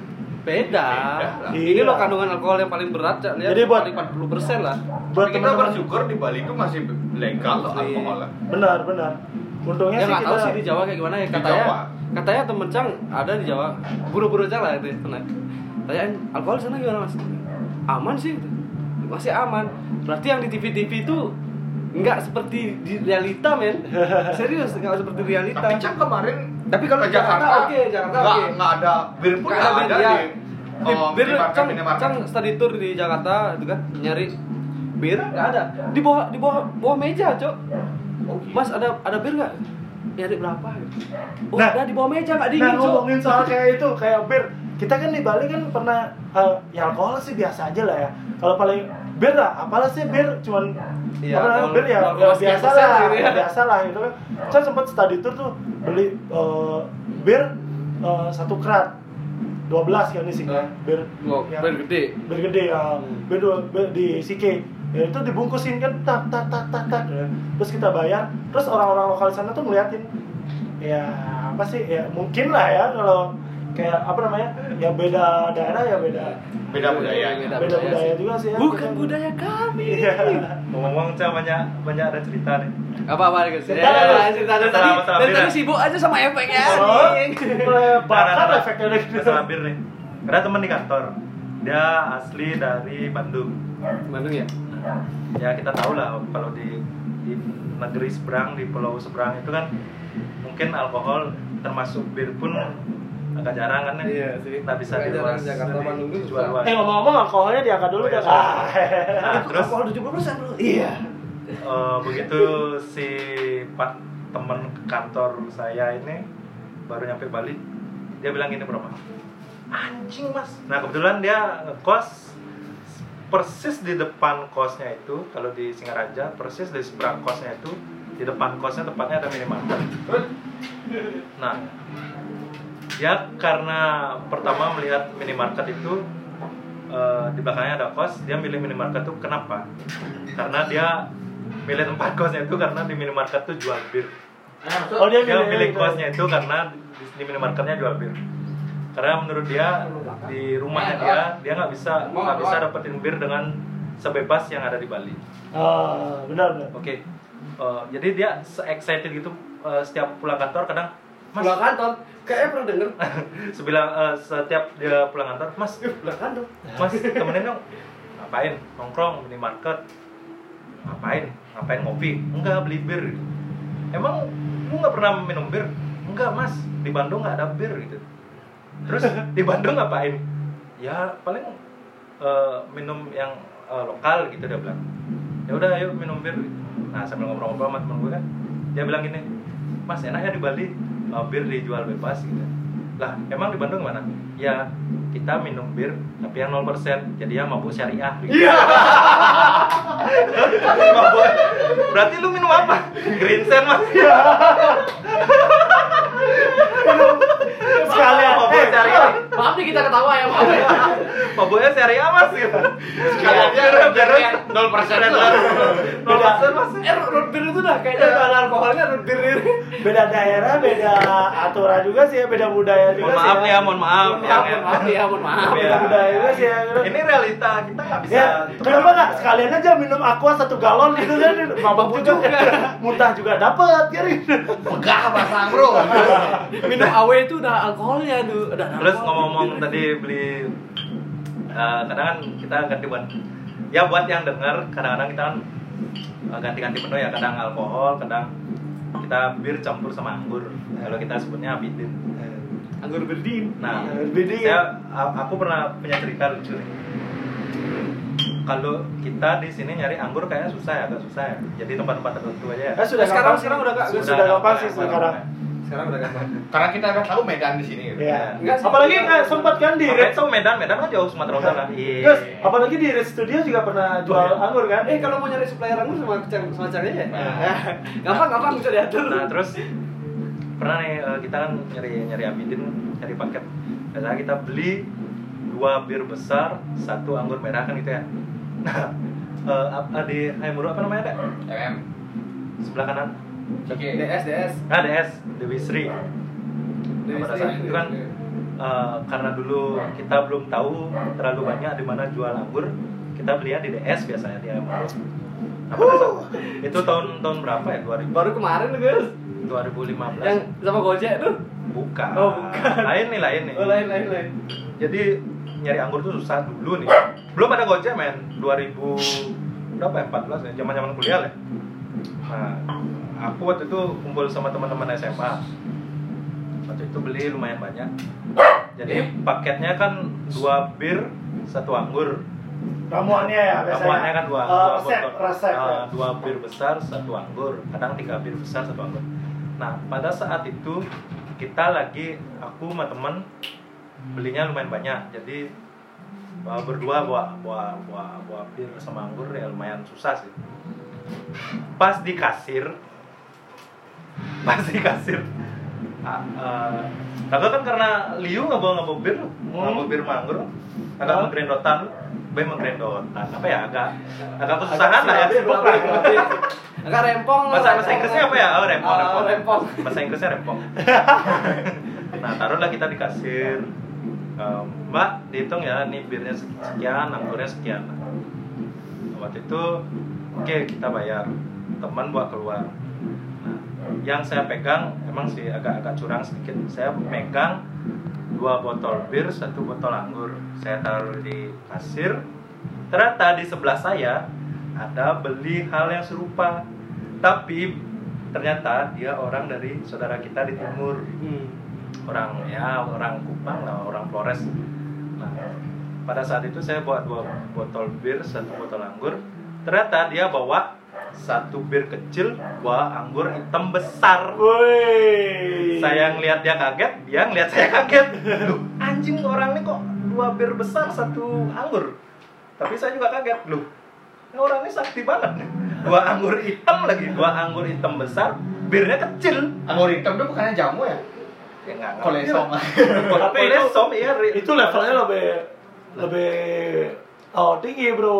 Beda. Beda lah. Ini Iya. loh kandungan alkohol yang paling berat, Cak. Lihat Jadi buat- paling 40% lah. buat kita bersyukur di Bali itu masih legal loh Iya. alkohol. benar benar untungnya Ya sih kita tahu sih di Jawa kayak gimana ya katanya. Jawa. Katanya temen Cang ada di Jawa. Buru-buru Cang lah itu pernah. Tanyain alkohol sana gimana mas? Aman sih. Masih aman. Berarti yang di TV-TV itu nggak seperti di realita men. [laughs] Serius nggak seperti realita. Tapi Cang kemarin Tapi kalau ke Jakarta, Jakarta, oke, Jakarta nggak, oke. nggak ada bir pun Nggak bir, ada ya. di Di oh, bir Cang. Cang study tour di Jakarta itu kan nyari bir nggak ada di bawah di bawah bawah meja cok mas ada ada bir nggak nyari berapa oh Nah. ada di bawah meja nggak nah dingin cok ngomongin soal [laughs] kayak itu kayak bir kita kan di Bali kan pernah eh, ya alkohol sih biasa aja lah ya kalau paling bir lah apalah sih bir cuman Iya, apa namanya, bir ya, ya biasa lah gitu ya. biasa lah gitu kan. Saya sempat study tour tuh beli eh, bir eh, satu krat 12 kan nih sih bir Oh, yang- bir gede? Bir gede ya. Hmm. bir, dua- bir di Sike ya itu dibungkusin kan tak tak tak tak tak ya. terus kita bayar terus orang-orang lokal sana tuh ngeliatin. Ya apa sih? Ya mungkin lah ya kalau kayak apa namanya ya beda daerah ya beda Beda budaya. Beda beda budaya budaya sih. juga sih ya bukan Kita- budaya kami Iya. Ngomong-ngomong Cang banyak banyak ada cerita nih. apa apa Cerita lah, Gus. cerita dari tadi dari tadi ya? sibuk aja sama efeknya Oh, bakar Nah, nah, nah. efeknya gitu. Bir nih. Ada teman di kantor. Dia asli dari Bandung. Bandung ya Ya kita tahu lah kalau di di negeri seberang di pulau seberang itu kan mungkin alkohol termasuk bir pun agak jarang kan ya. Iya sih. Nggak bisa jarang diluas, Jakarta, di- Bandung dijual susah. luas. eh ngomong-ngomong alkoholnya diangkat dulu iya, dah sorry. Ah. Nah, terus alkohol 70% bro iya Eh, begitu si pak teman kantor saya ini baru nyampe Bali dia bilang gini berapa anjing mas nah kebetulan dia ngekos persis di depan kosnya itu kalau di Singaraja persis di seberang kosnya itu di depan kosnya tepatnya ada minimarket nah ya karena pertama melihat minimarket itu eh, di belakangnya ada kos dia milih minimarket itu kenapa? Karena dia milih tempat kosnya itu karena di minimarket tuh jual bir. Oh dia dia milih milih itu. kosnya itu karena di, di minimarketnya jual bir. Karena menurut dia di rumahnya dia dia nggak bisa nggak bisa dapetin bir dengan sebebas yang ada di Bali. Ah benar benar. Oke. Eh, jadi dia excited gitu eh, setiap pulang kantor kadang pulang kantor. Kayaknya pernah denger. [laughs] Sebilang eh, setiap dia pulang kantor mas pulang kantor. Mas temenin dong. Ngapain? Nongkrong minimarket ngapain? Ngapain ngopi? Enggak beli bir. Emang lu nggak pernah minum bir? Enggak mas. Di Bandung nggak ada bir gitu. Terus di Bandung ngapain? Ya paling eh, minum yang eh, lokal gitu dia bilang. Ya udah ayo minum bir. Nah sambil ngobrol-ngobrol sama temen gue kan dia bilang gini mas enaknya di Bali eh, bir dijual bebas gitu. Lah emang di Bandung mana? Ya kita minum bir tapi yang 0% jadi ya mabuk syariah gitu. iya. [laughs] Mabuk berarti lu minum apa? Green sand mas [laughs] sekalian. Mabuk eh, syariah maaf nih kita ketawa ya maaf ya mabuknya syariah mas gitu Sekalian dia Biar- nol persen nol persen mas. Eh root beer itu dah kayaknya udah ada alkoholnya root beer ini. Beda daerah beda aturan juga sih ya beda budaya juga mohon sih maaf ya. mohon maaf mohon yang maaf mohon maaf ya mohon maaf. Iya. beda budaya juga sih ya. Ini realita kita nggak bisa Ya, kenapa nggak? Sekalian aja minum aqua satu galon gitu kan. Mabuk juga. [laughs] Muntah juga dapat kan Megah pasang bro. [laughs] minum awe itu udah alkoholnya tuh udah terus alkohol. Ngomong-ngomong tadi beli eh, kadang kan kita ganti buat ya buat yang dengar kadang-kadang kita kan eh, ganti-ganti menu ya kadang alkohol kadang kita bir campur sama anggur. Kalau kita sebutnya abidin anggur berdin. Nah Bidin. saya a- aku pernah punya cerita lucu nih. Kalau kita di sini nyari anggur kayaknya susah ya agak susah ya. Jadi tempat-tempat tertentu aja ya. Eh, sudah Sekarang- sekarang udah nggak- sudah, sudah gampang gampang sih ya, sekarang. Sekarang udah gampang Karena kita udah tahu Medan di sini. gitu. Ya. Enggak sih. Apalagi nggak sempat kan di Red Medan, Medan kan jauh Sumatera Utara. Iya. Terus, apalagi di Red Studio juga pernah jual iya. anggur kan? eh kalau mau nyari supplier anggur sama sama caranya ya Nah. [laughs] gampang gampang bisa diatur Nah, terus pernah nih eh, kita kan nyari nyari Abidin, nyari paket. Biasanya kita beli dua bir besar, satu anggur merah kan gitu ya. Nah, eh, ap- di Haimuru apa namanya, Dek? MM. Sebelah kanan. Oke. DS DS Nah, DS, Dewi Sri. Nah, pada saat itu kan eh, karena dulu kita belum tahu terlalu banyak di mana jual anggur, kita belinya di DS biasanya di Haimuru. Nah, itu tahun tahun berapa ya? 2000 baru kemarin tuh guys 2015. yang sama Gojek tuh bukan. Oh, bukan. Lain nih, lain nih. oh lain lain lain Jadi nyari anggur tuh susah dulu nih. Belum ada Gojek, men. 2000 berapa ya? 14 ya, zaman-zaman kuliah lah. Nah, aku waktu itu kumpul sama teman-teman SMA. Waktu itu beli lumayan banyak. Jadi paketnya kan dua bir, satu anggur. Ramuannya ya biasanya. Ramuannya kan dua, Eh, dua resep, botol. resep. Eh, ya. dua bir besar, satu anggur. Kadang tiga bir besar, satu anggur. Nah, pada saat itu kita lagi aku sama temen belinya lumayan banyak. Jadi eh, berdua bawa bawa bawa, bawa bir sama anggur ya lumayan susah sih. Pas di kasir, [laughs] pas di kasir. Kagak kan karena Liu nggak bawa nggak bawa bir, nggak bawa bir sama anggur, agak Hmm. menggrendotan, Bay menggrendotan, apa ya agak agak kesusahan lah ya. sibuk lah. agak rempong Bahasa bahasa Inggrisnya apa ya? Oh, rempong, Oh, rempong. rempong. Bahasa Inggrisnya rempong. [laughs] nah, taruhlah kita di kasir. Eh, Mbak, dihitung ya, nih birnya sekian, anggurnya sekian. Waktu itu, oke kita bayar. Teman buat keluar. Yang saya pegang emang sih agak-agak curang sedikit. Saya pegang dua botol bir, satu botol anggur. Saya taruh di kasir. Ternyata di sebelah saya ada beli hal yang serupa. Tapi ternyata dia orang dari saudara kita di timur. Hmm. Orang ya orang Kupang lah, orang Flores. Nah, pada saat itu saya bawa dua botol bir, satu botol anggur. Ternyata dia bawa satu bir kecil, dua anggur hitam besar. Woi. Saya ngelihat dia kaget, dia ngelihat saya kaget. Loh, anjing orang ini kok dua bir besar satu anggur. Tapi saya juga kaget. Loh, ini orang ini sakti banget. Dua anggur hitam lagi, dua anggur hitam besar, birnya kecil. Anggur hitam itu bukannya jamu ya? Ya nggak Kolesom. Tapi Kolesom, iya. Ri. itu levelnya lebih lebih oh tinggi bro.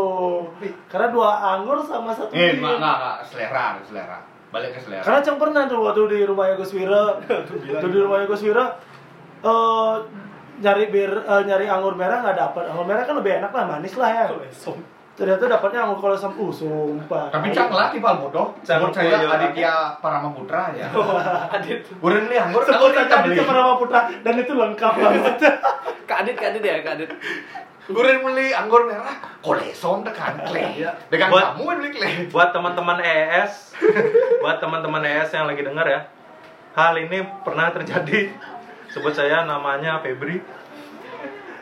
Karena dua anggur sama satu Eh, enggak, enggak. Selera, selera. Balik ke selera. karena Cang pernah tuh waktu di rumahnya Gus Wira tuh di rumahnya Gus Wira eh nyari bir eh, nyari anggur merah nggak dapet. Anggur merah kan lebih enak lah manis lah ya. Ternyata dapatnya anggur kolosam uh sumpah. Tapi cang lah kipal bodoh. Cang Sebut saya. Aditya Paramaputra ya. [laughs] Adit. Udah nih anggur. Sebut di Purnama Putra dan itu lengkap [laughs] banget. Kak Adit Kak Adit ya Kak Adit Udah beli anggur merah. Kolesom tekan kle. Dengan Buat- kamu yang beli kle. buat teman-teman ES [laughs] buat teman-teman ES yang lagi dengar ya. Hal ini pernah terjadi. Sebut saya namanya Febri.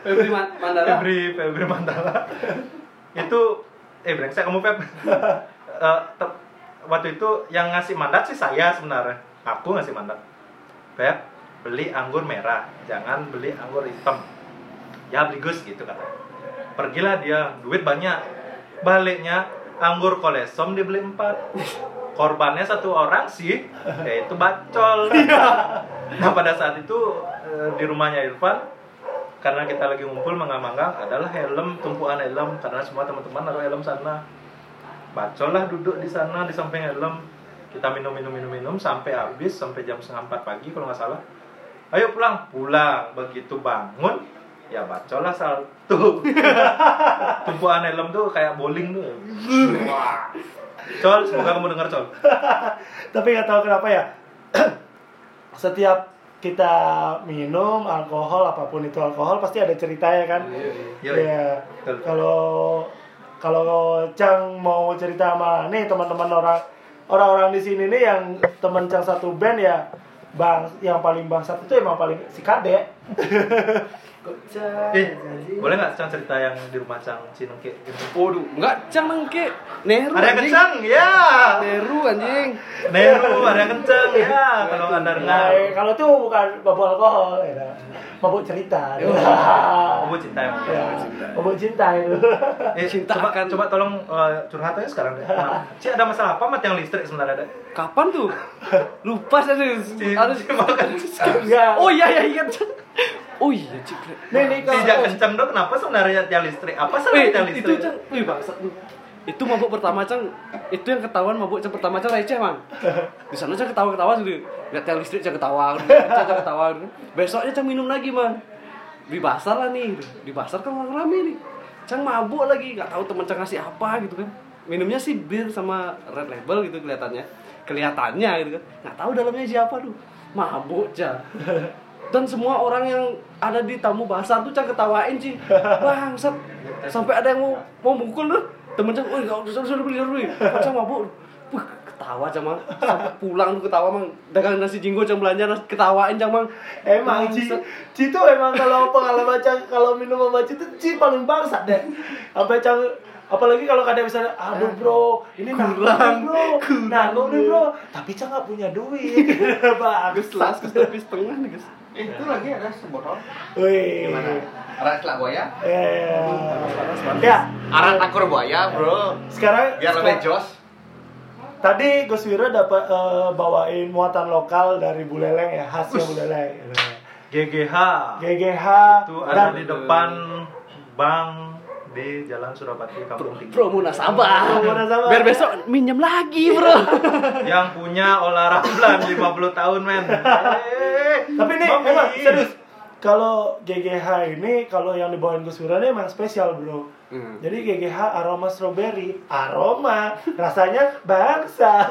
Febri Man- Mandala. Febri Febri Mandala. Itu eh brengsek kamu Feb. [laughs] Eh, te- waktu itu yang ngasih mandat sih saya sebenarnya. Aku ngasih mandat. Feb beli anggur merah. Jangan beli anggur hitam ya beli Gus gitu kata. Pergilah dia duit banyak. Baliknya anggur kolesom dibeli empat. Korbannya satu orang sih yaitu bacol. [laughs] Nah pada saat itu eh, di rumahnya Irfan karena kita lagi ngumpul manggang-manggang adalah helm tumpuan helm karena semua teman-teman naruh helm sana. Bacol lah duduk di sana di samping helm. Kita minum minum minum minum sampai habis sampai jam setengah empat pagi kalau nggak salah. Ayo pulang. Pulang. Begitu bangun ya bacol lah satu [laughs] tumpuan helm tuh kayak bowling tuh Wah. Col, semoga kamu dengar Col. [laughs] tapi nggak tahu kenapa ya [clears throat] setiap kita minum alkohol apa pun itu alkohol pasti ada ceritanya kan Iya, Iya. Betul. Kalau kalau Cang mau cerita sama nih teman-teman orang orang-orang di sini nih yang teman Cang satu band ya bang yang paling bangsat itu emang paling si Kade. [laughs] Eh, boleh nggak Cang cerita yang di rumah Cang Cinengke gitu? Waduh enggak Cang nengke Neru Ada yang anjing. kencang, ya. Neru anjing Neru, ada yang kencang, ya. Kalau anda dengar. kalau itu bukan mabuk alkohol, ya. mabuk cerita. Kamu cinta emang. Ya, mabuk cinta itu. Eh, Cinta coba, akan- coba tolong eh, curhat aja sekarang deh. Ci ada masalah apa mati yang listrik sebenarnya deh? Kapan tuh? [laughs] Lupa saya Harus si makan. [laughs] Oh iya iya ingat. Oh iya cik. Nih nih kalau Tidak kencang dong, kenapa sebenarnya tiang listrik? Apa Eh, tiang itu listrik? Cang, wih bangsat lu. Itu mabuk pertama Cang, itu yang ketahuan mabuk Cang pertama Cang receh, Man. Di sana Cang ketawa-ketawa gitu. Lihat tiang listrik Cang ketawa, Cang Cang ketawa. Besoknya Cang minum lagi, Man. Di pasar lah nih, di pasar kan orang rame nih. Cang mabuk lagi, nggak tahu teman Cang ngasih apa gitu kan. Minumnya sih bir sama red label gitu kelihatannya. Kelihatannya gitu kan. Nggak tahu dalamnya siapa tuh. Mabuk Cang. Dan semua orang yang ada di tamu pasar tuh Cang ketawain sih. Bangsat. Sampai ada yang mau mau mukul tuh. Temen Cang, "Woi, enggak usah usah beli, beli." Cang mabuk. Wih, ketawa Cang mang. Sampai pulang tuh ketawa mang. Dagang nasi jinggo Cang belanja nasi ketawain Cang mang. Emang Ci, Bangsat. Ci tuh emang kalau pengalaman Cang kalau minum sama Ci tuh Ci paling bangsat deh. Sampai Cang apalagi kalau kadang misalnya aduh bro ini Kurang, bro kurang. nanggung nih bro tapi Cang nggak punya duit [laughs] bagus gus tapi setengah nih gus. Eh, itu lagi ada sebotol. Wih. Arak selak buaya. Eh, ya Arak takur buaya, bro. sekarang Biar lebih jos. tadi Gus Wira dapat eh, bawain muatan lokal dari Buleleng ya khasnya Buleleng GGH. GGH Itu dan ada di depan bank di Jalan Surabati Kampung Tinggi. Promo nasabah. Promo nasabah. Biar besok minjem lagi, Bro. [laughs] Yang punya olah Ramlan 50 tahun, men. Eh, Tapi nih Mami. emang serius kalau GGH ini kalau yang dibawain Gus Wira ini emang spesial bro. Hmm. Jadi GGH aroma strawberry, aroma rasanya bangsa.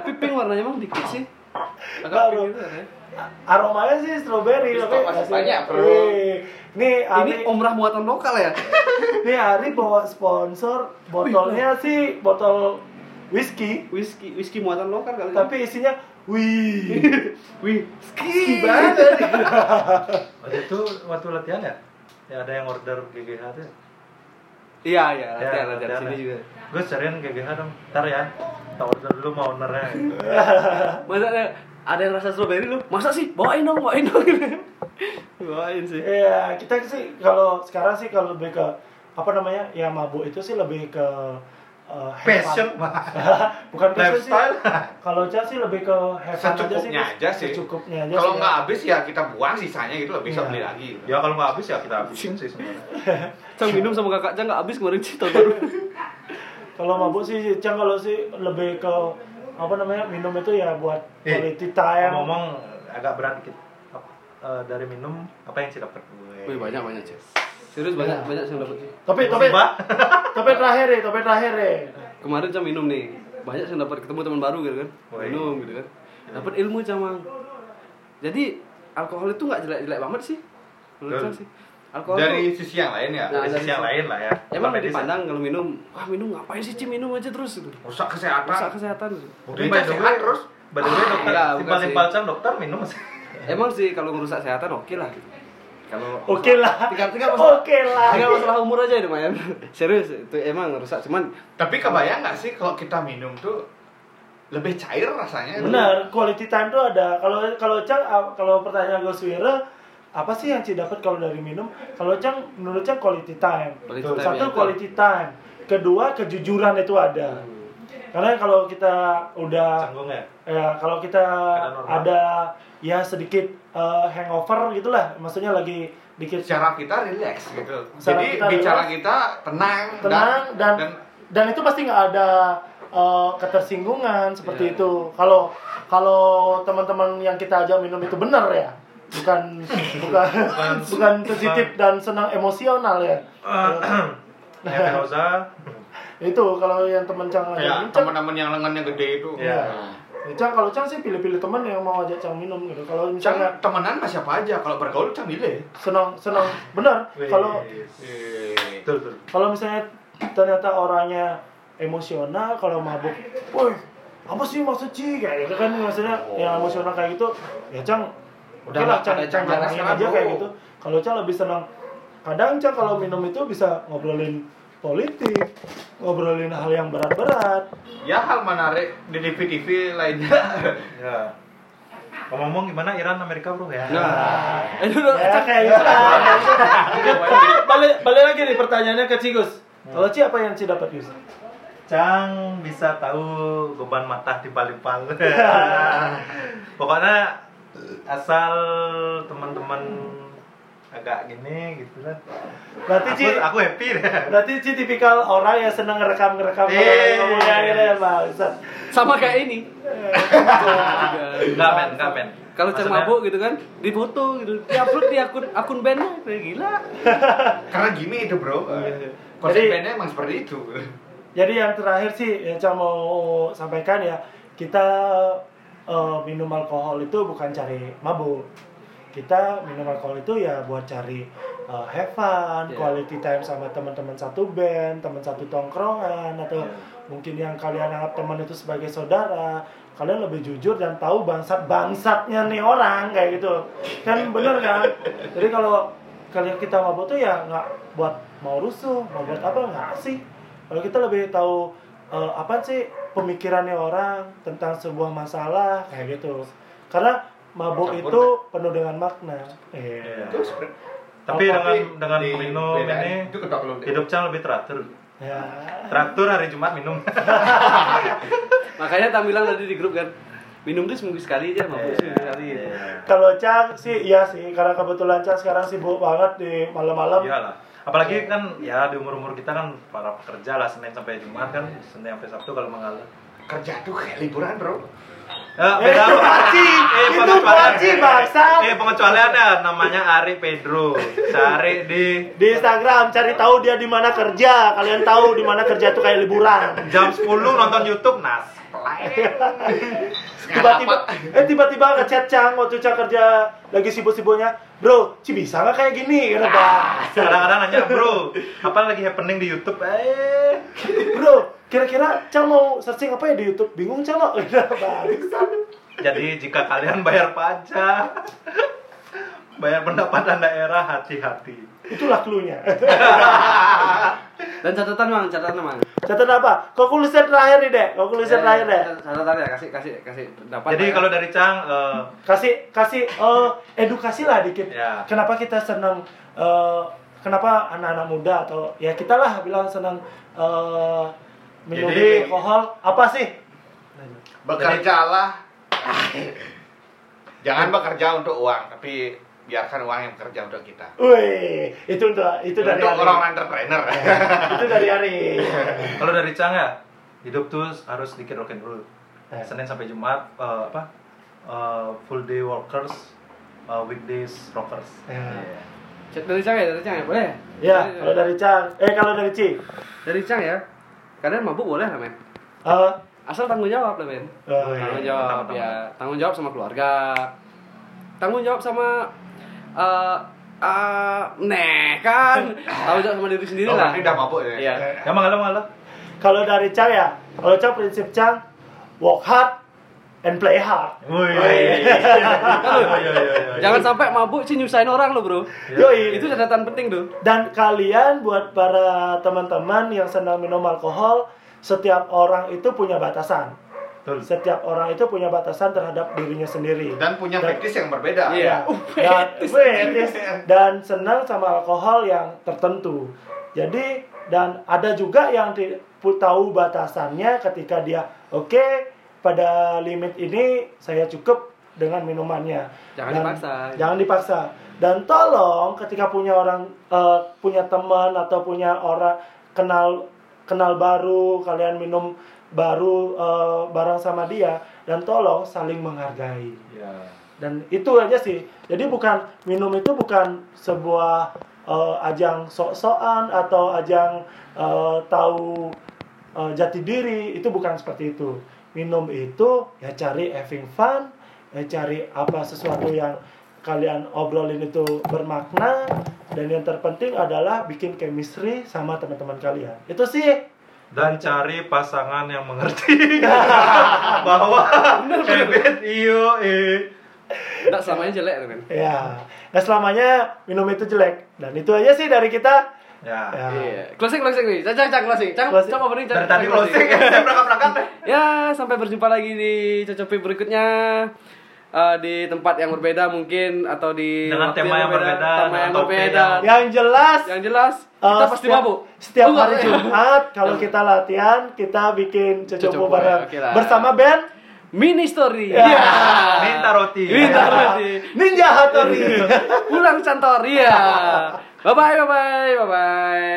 Tapi pink warnanya emang dikit sih. Agak pink gitu ya. Aromanya sih strawberry Tapi masih banyak, bro. Wih, Nih Ari, Ini omrah muatan lokal ya? [laughs] nih Ari bawa sponsor botolnya sih botol whisky, Whisky, whisky muatan lokal kali. tapi isinya wih. [laughs] wih, Whisky banget. [laughs] Waktu itu waktu latihan ya? Ya ada yang order GGH tuh. Iya, iya, Ya, latihan, latihan latihan sini ya. juga. Gue cariin GGH dong. Ntar ya. Kita order dulu mau ownernya. Masa ada, yang rasa strawberry lu? Masa sih? Bawain dong, bawain dong. [laughs] bawain sih. Iya, kita sih kalau sekarang sih kalau lebih ke apa namanya? Ya mabuk itu sih lebih ke uh, Passion. [laughs] Bukan passion sih. Lifestyle. Kalau Chan sih lebih ke have fun Secukupnya aja aja sih. sih. Secukupnya aja Kalau sih, nggak ya. habis ya kita buang sisanya gitu loh, bisa Iya. beli lagi. Ya kalau nggak habis ya kita habisin sih sebenarnya. [laughs] Cang minum sama kakak Cang nggak habis kemarin sih tahun baru. Kalau mabuk sih Chan kalau sih lebih ke apa namanya? Minum itu ya buat Eh, quality time. Ngomong agak berat dikit. Apa, eh, dari minum apa yang sih dapat? Wih, banyak banyak sih. serius banyak Ya. banyak yang dapat sih Tapi tapi [laughs] tapi terakhir ya, tapi terakhir ya. kemarin cam minum nih banyak yang dapat ketemu teman baru gitu kan Woi. minum gitu kan dapat ilmu camang jadi alkohol itu nggak jelek jelek banget sih menurut saya sih alkohol Dari tuh- sisi yang lain ya. Nah, Dari dari sisi yang lain lah ya. emang medis dipandang kalau minum wah minum ngapain sih Cim minum aja terus gitu Rusak kesehatan. rusak kesehatan the sehat way, terus. by the way dokter, timpal-timpal sih. cam dokter minum sih. [laughs] emang sih kalau merusak kesehatan oke lah gitu kalau Oke lah. tinggal tinggal masalah Oke lah. tinggal masalah umur aja lumayan [laughs] serius itu emang rusak cuman Tapi kebayang nggak sih kalau kita minum tuh lebih cair rasanya? Benar, quality time tuh ada. Kalau kalau Cang ah, kalau pertanyaan Gus Wira apa sih yang Ci dapat kalau dari minum? Kalau Cang menurut Cang quality time. Quality time, Satu ya. quality time. Kedua kejujuran itu ada. Karena kalau kita udah Canggung ya. ya kalau kita ada ya sedikit eh, hangover gitulah, maksudnya lagi dikit Secara kita relax gitu. Secara Jadi kita bicara relax. kita tenang, tenang dan dan, itu pasti nggak ada eh, ketersinggungan seperti Iya. itu. Kalau kalau teman-teman yang kita ajak minum itu benar ya, bukan bukan bukan [laughs] sensitif dan senang emosional ya. [clears throat] Ya, Rosa. itu kalau yang teman Cang Cang, teman-teman yang lengannya gede itu. Iya. ya, Cang kalau Cang sih pilih-pilih teman yang mau ajak Cang minum gitu. Kalau Cang misalnya temenan sama siapa aja kalau bergaul Cang milih. senang senang benar kalau betul betul. kalau misalnya ternyata orangnya emosional kalau mabuk woi apa sih maksud Ci kayak gitu kan maksudnya yang emosional kayak gitu ya Cang Udah lah Cang Cang Cang jarangin sekarang, aja kayak gitu. Kalau Cang lebih senang kadang Cang kalau minum itu bisa ngobrolin politik ngobrolin hal yang berat-berat. Ya hal menarik di TV-TV lainnya. [laughs] Ya. Ngomong-ngomong gimana Iran Amerika bro? Ya? nah. Itu udah ya kayak gitu. lah. [laughs] Balik balik lagi nih pertanyaannya ke Cigus. Kalau Ci apa yang Ci dapat Gus Cang bisa tahu beban mata di pal. [laughs] Pokoknya asal teman-teman agak gini gitu kan. berarti Aku, Ci aku happy deh. berarti Ci tipikal orang yang senang ngerekam-ngerekam orang ngomongnya gitu ya Bangsat. sama kayak ini Enggak men, enggak men. kalau Maksudnya- mabuk gitu kan difoto gitu diupload di akun akun bandnya kayak gila [laughs] Karena gini itu bro. Jadi- Konsep bandnya emang seperti itu. Jadi yang terakhir sih yang Cang mau sampaikan ya kita eh, minum alkohol itu bukan cari mabuk. Kita minum alkohol itu ya buat cari eh, have fun, Yeah. quality time sama teman-teman satu band, teman satu tongkrongan atau mungkin yang kalian anggap teman itu sebagai saudara. Kalian lebih jujur dan tahu bangsat-bangsatnya nih orang kayak gitu. Kan bener kan? Jadi kalau kalian kita mabuk tuh ya nggak buat mau rusuh, mau buat apa nggak sih? Kalau kita lebih tahu eh, apa sih pemikirannya orang tentang sebuah masalah kayak gitu. Karena mabuk Campur, itu penuh dengan makna. Iya. Iya. Terus Tapi Oh, dengan tapi dengan di minum bedaan ini itu hidup Cang lebih teratur. Ya. Teratur hari Jumat minum. [laughs] makanya tak bilang tadi di grup kan minum tuh seminggu sekali aja mabuk Iya. seminggu sekali Kalau Cang sih iya sih karena kebetulan Cang sekarang sibuk banget di malam-malam. Iyalah. Apalagi kan ya di umur-umur kita kan para pekerja lah Senin sampai Jumat kan, Senin sampai Sabtu kalau mengalah. Kerja tuh kayak liburan bro. Ya, Eh, itu Paci. Itu pengecualian. Paci, bangsat. Eh, pengecualiannya namanya Ari Pedro. Cari di Di Instagram cari tahu dia di mana kerja. Kalian tahu di mana kerja tuh kayak liburan. jam 10 nonton YouTube nas. tiba-tiba eh tiba-tiba ngechat Cang waktu Cang kerja lagi sibuk-sibuknya bro Ci bisa nggak kayak gini? Kata Pak. [laughs] Kadang-kadang nanya, "Bro, apa lagi happening di YouTube?" Eh, bro kira-kira Cang mau searching apa ya di YouTube? Bingung [laughs] Kata Bangsat. jadi jika kalian bayar pajak, bayar pendapatan daerah hati-hati. itulah cluenya. Dan catatan mang catatan mang. Catatan apa? Konklusi terakhir nih dek. Konklusi Eh, terakhir dek. catatan ya. Kasih kasih kasih pendapat Jadi ya. kalau dari Cang eh, kasih kasih eh, edukasi lah dikit. Ya. kenapa kita senang eh, kenapa anak-anak muda atau ya kita lah bilang senang eh, minum Jadi- alkohol. Apa sih? Bekerjalah. [laughs] Jangan bekerja untuk uang, tapi biarkan uang yang bekerja untuk kita. Wih, itu untuk itu dari untuk Ari. orang entrepreneur. [laughs] itu dari Ari. kalau dari Cang ya, hidup tuh harus sedikit rock and roll. Eh. Senin sampai Jumat eh, apa? eh, full day workers, eh, weekdays rockers. Ya. Iya. Dari Cang ya, dari Cang ya, boleh? Ya, kalau dari Cang, eh kalau dari Ci, dari Cang ya. Kalian mabuk boleh lah, men. Eh, Asal tanggung jawab lah, men. iya. Tanggung jawab ya, tanggung jawab sama keluarga. Tanggung jawab sama eh eh, nih kan jawab sama diri sendiri Oh, lah. berarti udah mabuk ya? Iya. Ya malah malah. Kalau dari Cang ya, kalau Cang prinsip Cang work hard and play hard. Woi. Iya, iya, iya, iya. Jangan sampai mabuk sih nyusahin orang lo, Bro. Yoi. Itu catatan penting tuh. Dan kalian buat para teman-teman yang senang minum alkohol, setiap orang itu punya batasan. Betul. Setiap orang itu punya batasan terhadap dirinya sendiri. Dan punya fetish yang berbeda. Iya. Ya, dan, [laughs] fetis. dan senang sama alkohol yang tertentu. Jadi dan ada juga yang tahu batasannya ketika dia oke pada limit ini saya cukup dengan minumannya. Jangan Dan- dipaksa. Jangan dipaksa. Dan tolong ketika punya orang eh, punya teman atau punya orang kenal kenal baru kalian minum baru eh, bareng sama dia dan tolong saling menghargai. Ya. dan itu aja sih. Jadi bukan minum itu bukan sebuah eh, ajang sok-sokan atau ajang eh, tahu eh, jati diri. Itu bukan seperti itu. Minum itu ya cari having fun ya cari apa sesuatu yang kalian obrolin itu bermakna. Dan yang terpenting adalah bikin chemistry sama teman-teman kalian. Itu sih Dan cari pasangan yang mengerti [laughs] bahwa habit iyo eh Enggak selamanya jelek tuh, men. ya nah selamanya minum itu jelek dan itu aja sih dari kita ya. ya. Iya. Closing closing nih. Cang cang closing. Cang Closing. coba opening Dari Cang. tadi Cang closing [laughs] saya berangkat-berangkat deh. Ya, sampai berjumpa lagi di Cocopi berikutnya. Eh, di tempat yang berbeda mungkin atau di Dengan tema yang berbeda, tema yang berbeda. yang jelas Yang jelas Eh, kita pasti setiap, mabuk. Setiap hari eh. Jumat kalau kita latihan kita bikin Cucupu, bareng bersama band Mini story. Ya. Iya. Minta roti. Minta roti. Ninja Hattori. Pulang cantor. Iya. Bye bye bye bye bye bye.